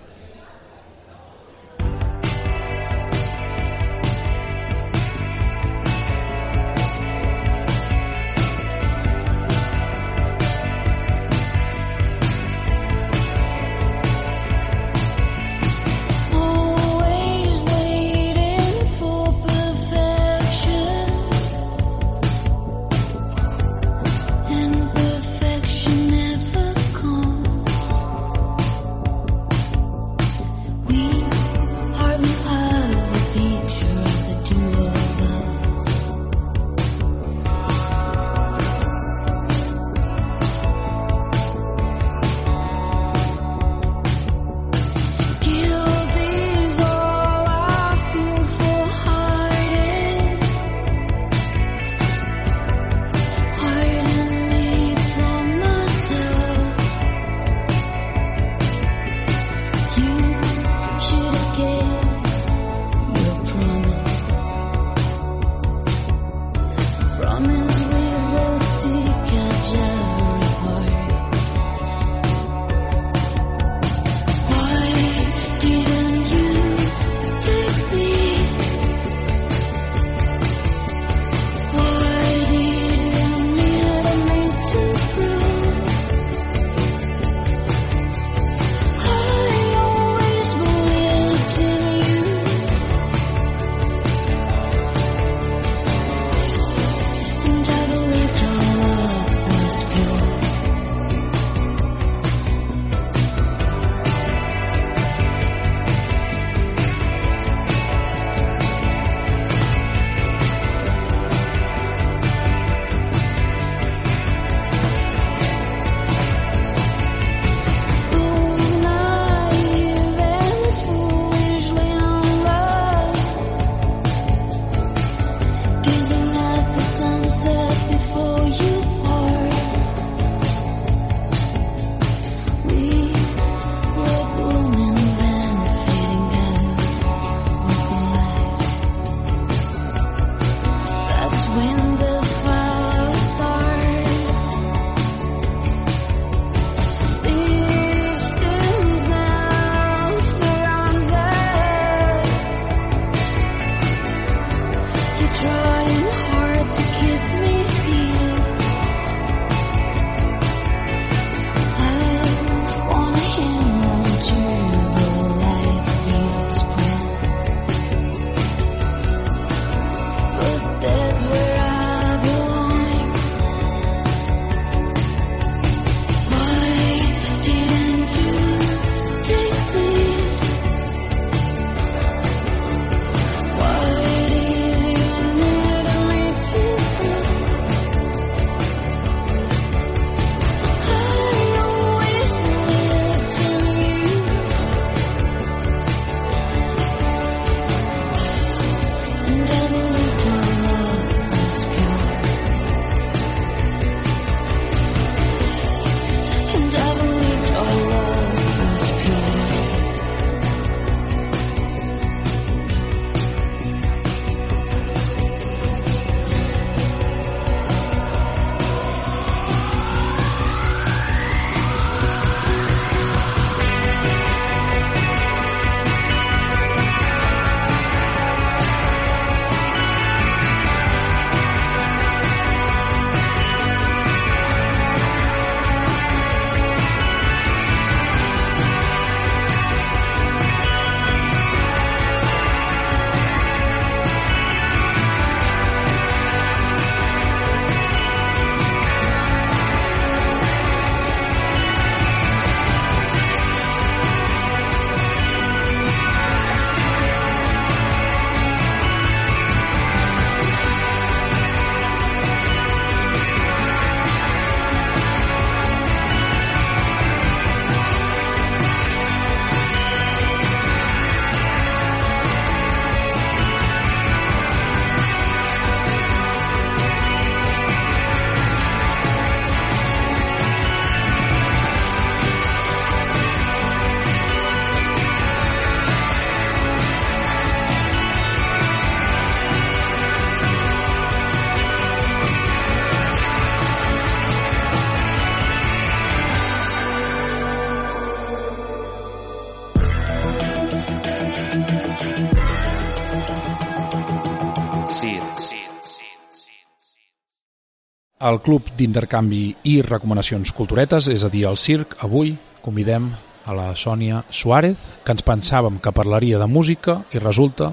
Al Club d'Intercanvi i Recomanacions Culturetes, és a dir, al circ, avui convidem a la Sònia Suárez, que ens pensàvem que parlaria de música i resulta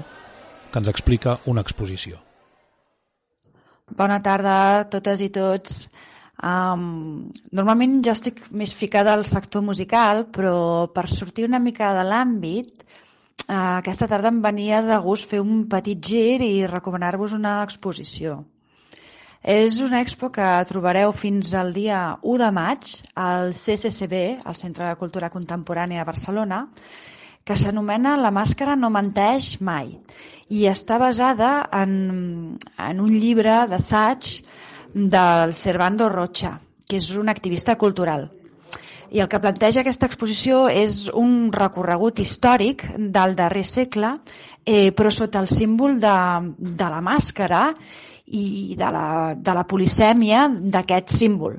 que ens explica una exposició. Bona tarda a totes i tots. Um, normalment jo estic més ficada al sector musical, però per sortir una mica de l'àmbit, uh, aquesta tarda em venia de gust fer un petit gir i recomanar-vos una exposició. És una expo que trobareu fins al dia 1 de maig al CCCB, al Centre de Cultura Contemporània de Barcelona, que s'anomena La màscara no menteix mai i està basada en, en un llibre d'assaig del Servando Rocha, que és un activista cultural. I el que planteja aquesta exposició és un recorregut històric del darrer segle, eh, però sota el símbol de, de la màscara i de la, de la polisèmia d'aquest símbol.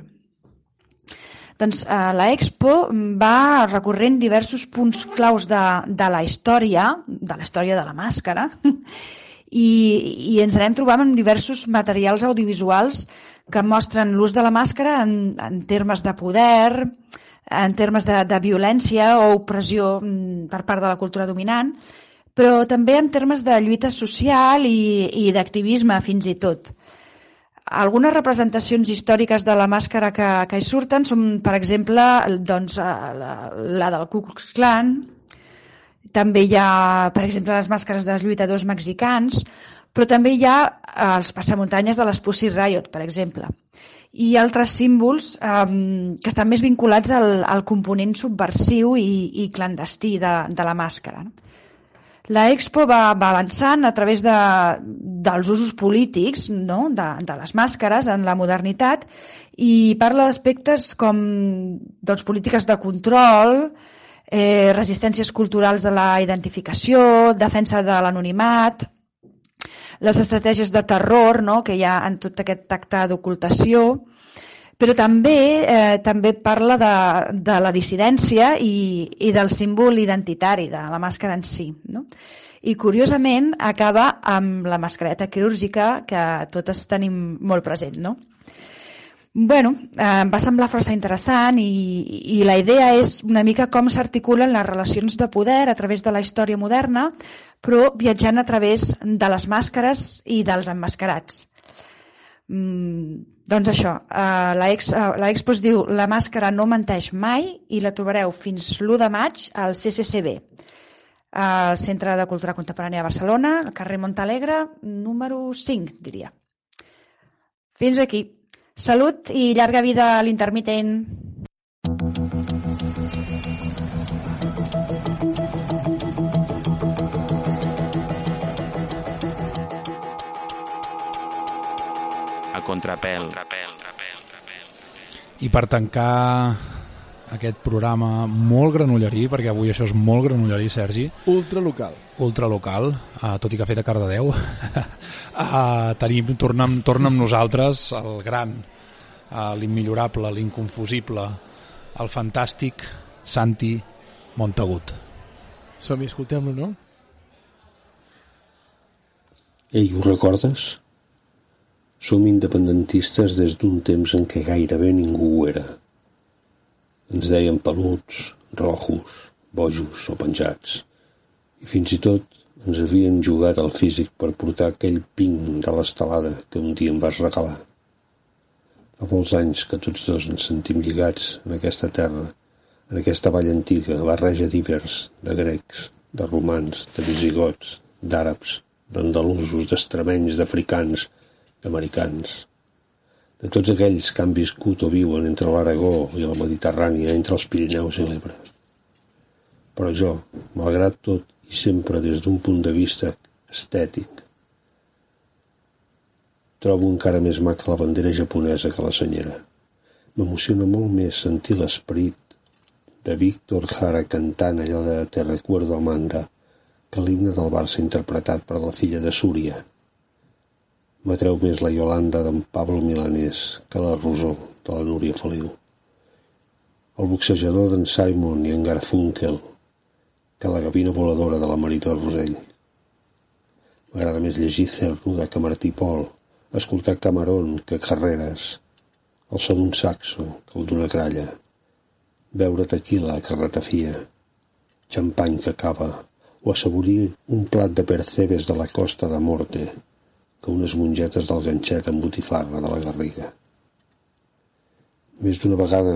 Doncs eh, la Expo va recorrent diversos punts claus de, de la història, de la història de la màscara, i, i ens anem trobant amb diversos materials audiovisuals que mostren l'ús de la màscara en, en termes de poder, en termes de, de violència o opressió mm, per part de la cultura dominant, però també en termes de lluita social i, i d'activisme fins i tot. Algunes representacions històriques de la màscara que, que hi surten són, per exemple, doncs, eh, la, la del Ku Klux Klan, també hi ha, per exemple, les màscares dels lluitadors mexicans, però també hi ha eh, els passamuntanyes de les Pussy Riot, per exemple, i altres símbols eh, que estan més vinculats al, al component subversiu i, i clandestí de, de la màscara. No? La Expo va, va avançant a través de, dels usos polítics no? de, de les màscares en la modernitat i parla d'aspectes com doncs, polítiques de control, eh, resistències culturals a la identificació, defensa de l'anonimat, les estratègies de terror no? que hi ha en tot aquest acte d'ocultació, però també eh, també parla de, de la dissidència i, i del símbol identitari de la màscara en si. No? I curiosament acaba amb la mascareta quirúrgica que totes tenim molt present. No? bueno, eh, em va semblar força interessant i, i la idea és una mica com s'articulen les relacions de poder a través de la història moderna, però viatjant a través de les màscares i dels emmascarats. Mm, doncs això, eh, la, ex, eh, la Expo es diu La màscara no menteix mai i la trobareu fins l'1 de maig al CCCB, al Centre de Cultura Contemporània de Barcelona, al carrer Montalegre, número 5, diria. Fins aquí. Salut i llarga vida a l'intermitent. Contrapèl. I per tancar aquest programa molt granollerí, perquè avui això és molt granollerí, Sergi, Ultralocal. ultralocal, uh, tot i que fet a Cardedeu, uh, tenim, torna, amb- torna amb nosaltres el gran, uh, l'immillorable, l'inconfusible, el fantàstic Santi Montagut. Som-hi, escoltem-lo, no? Ei, ho recordes? Som independentistes des d'un temps en què gairebé ningú ho era. Ens deien peluts, rojos, bojos o penjats. I fins i tot ens havien jugat al físic per portar aquell ping de l'estelada que un dia em vas regalar. Fa molts anys que tots dos ens sentim lligats en aquesta terra, en aquesta vall antiga, barreja d'ibers, de grecs, de romans, de visigots, d'àrabs, d'andalusos, d'extremenys, d'africans, d'americans, de tots aquells que han viscut o viuen entre l'Aragó i la Mediterrània, entre els Pirineus i l'Ebre. Però jo, malgrat tot i sempre des d'un punt de vista estètic, trobo encara més maca la bandera japonesa que la senyera. M'emociona molt més sentir l'esperit de Víctor Jara cantant allò de Te recuerdo Amanda que l'himne del Barça interpretat per la filla de Súria. M'atreu més la Yolanda d'en Pablo Milanés que la Rosó de la Núria Feliu. El boxejador d'en Simon i en Garfunkel que la gavina voladora de la Marina Rosell. M'agrada més llegir Cernuda que Martí Pol, escoltar Camarón que Carreras, el so d'un saxo que el d'una gralla, beure tequila que ratafia, xampany que acaba, o assaborir un plat de percebes de la costa de Morte que unes mongetes del ganxet amb botifarra de la Garriga. Més d'una vegada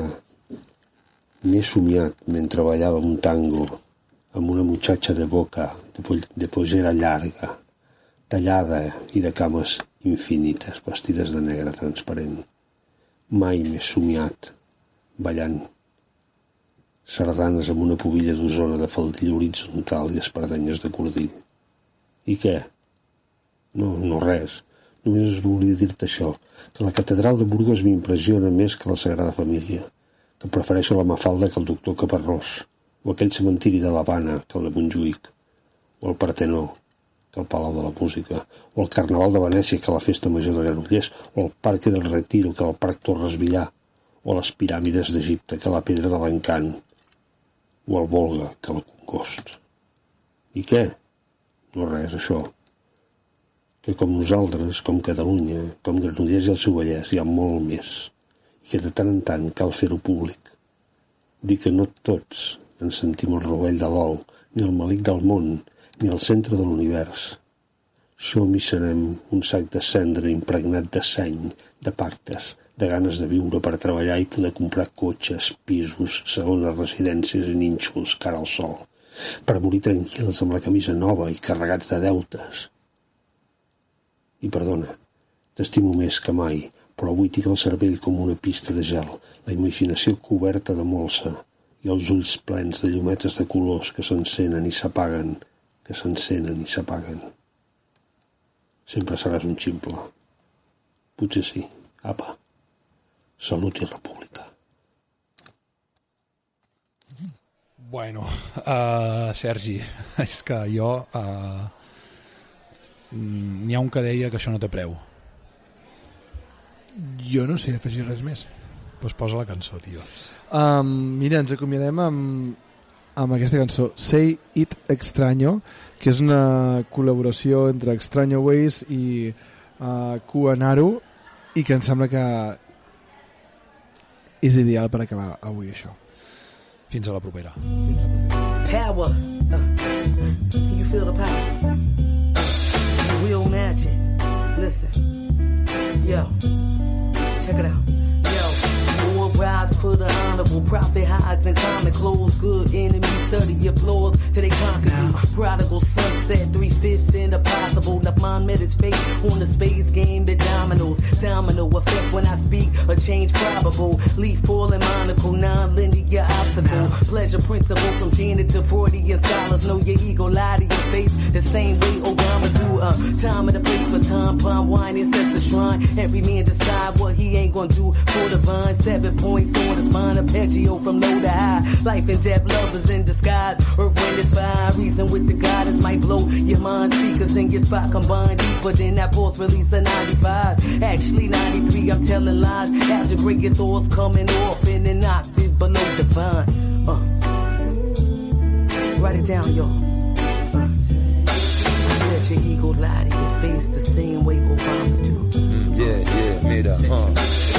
m'he somiat mentre ballava un tango amb una muchacha de boca de, poll- de pollera llarga, tallada i de cames infinites, vestides de negre transparent. Mai m'he somiat ballant sardanes amb una pubilla d'osona de faldilla horitzontal i espardenyes de cordill. I què? No, no res. Només volia dir-te això, que la catedral de Burgos m'impressiona més que la Sagrada Família, que prefereixo la Mafalda que el doctor Caparrós, o aquell cementiri de l'Havana que el de Montjuïc, o el Partenó que el Palau de la Música, o el Carnaval de Venècia que la Festa Major de Granollers, o el Parc del Retiro que el Parc Torres Villar, o les piràmides d'Egipte que la Pedra de l'Encant, o el Volga que el Congost. I què? No res, això. Que com nosaltres, com Catalunya, com Granollers i el seu Vallès, hi ha molt més. I que de tant en tant cal fer-ho públic. Dir que no tots ens sentim el rovell de l'ou, ni el malic del món, ni el centre de l'univers. Som i serem un sac de cendra impregnat de seny, de pactes, de ganes de viure per treballar i poder comprar cotxes, pisos, segones residències i nínxols cara al sol, per morir tranquils amb la camisa nova i carregats de deutes. I perdona, t'estimo més que mai, però avui tinc el cervell com una pista de gel, la imaginació coberta de molsa i els ulls plens de llumetes de colors que s'encenen i s'apaguen, que s'encenen i s'apaguen. Sempre seràs un ximple. Potser sí. Apa. Salut i república. Bueno, uh, Sergi, és que jo... Uh, N'hi ha un que deia que això no té preu. Jo no sé afegir res més. Doncs pues posa la cançó, tio. Um, mira, ens acomiadem amb, amb aquesta cançó Say It Extraño que és una col·laboració entre Extraño Ways i uh, Kuanaru i que em sembla que és ideal per acabar avui això Fins a la propera. Power. Uh, you feel the power? Listen. Yo. Check it out. For the honorable. Profit hides in common clothes. Good enemies study your flaws till they conquer you. Prodigal sunset. Three fifths in the possible. The mind met its fate on the spades game. The dominoes. Domino effect when I speak. A change probable. Leaf falling monocle. Non-linear obstacle. Pleasure principle from Janet to Freudian scholars. Know your ego. Lie to your face. The same way Obama do. Uh, time and the place for time. Palm wine insets the shrine. Every man decide what he ain't gonna do for the vine. Seven points his mind. Arpeggio from low to high. Life and death, lovers in disguise. Earth, wind is fire. Reason with the goddess might blow your mind. Speakers in your spot combined deeper than that pulse release of 95. Actually 93, I'm telling lies. Your thoughts coming off in an octave below divine. Uh. Write it down, y'all. Your ego lie to your face the same way Obama do. Mm, yeah, yeah, mira, uh.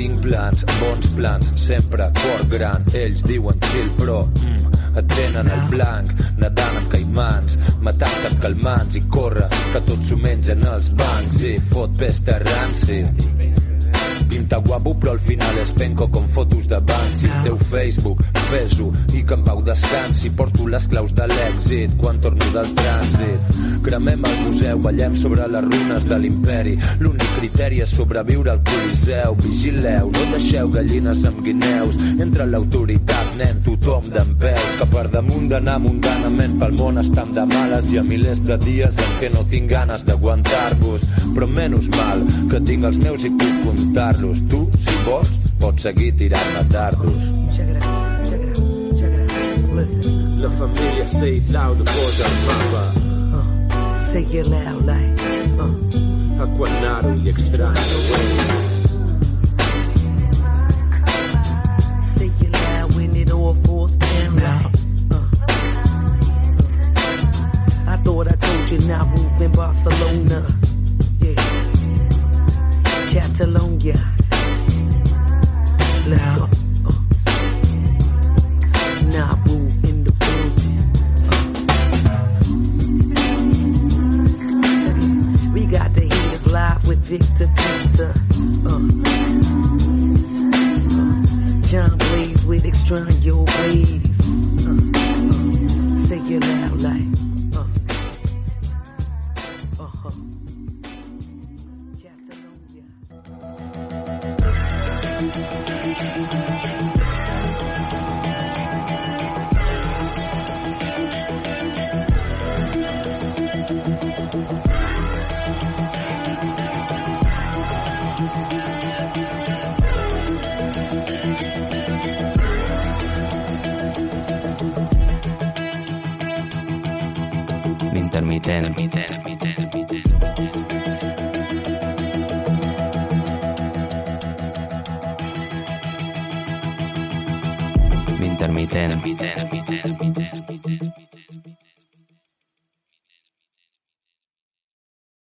Tinc plans, bons plans, sempre cor gran. Ells diuen chill, però mm, et tenen el blanc, nedant amb caimans, matant cap calmants i corre, que tots s'ho mengen els bancs i fot pesta ranci. Pinta guapo però al final és penco com fotos d'abans si teu Facebook, fes-ho i que en pau descansi. Porto les claus de l'èxit quan torno del trànsit. Cremem el museu, ballem sobre les runes de l'imperi. L'únic criteri és sobreviure al coliseu. Vigileu, no deixeu gallines amb guineus. Entre l'autoritat, nen, tothom d'en que per damunt d'anar mundanament pel món estam de males i a milers de dies en què no tinc ganes d'aguantar-vos però menys mal que tinc els meus i puc comptar-los tu, si vols, pots seguir tirant-me it out. Listen. La família Seis loud posa el mapa Uh, say it loud like. Uh. a Quanaro i Extraño Say thought I told you Nauru in Barcelona. Yeah. Catalonia. Let's go. Uh. In the We got the haters live with Victor Pizza. Uh. John Blaze with Extraño Wave. 2010. 2010.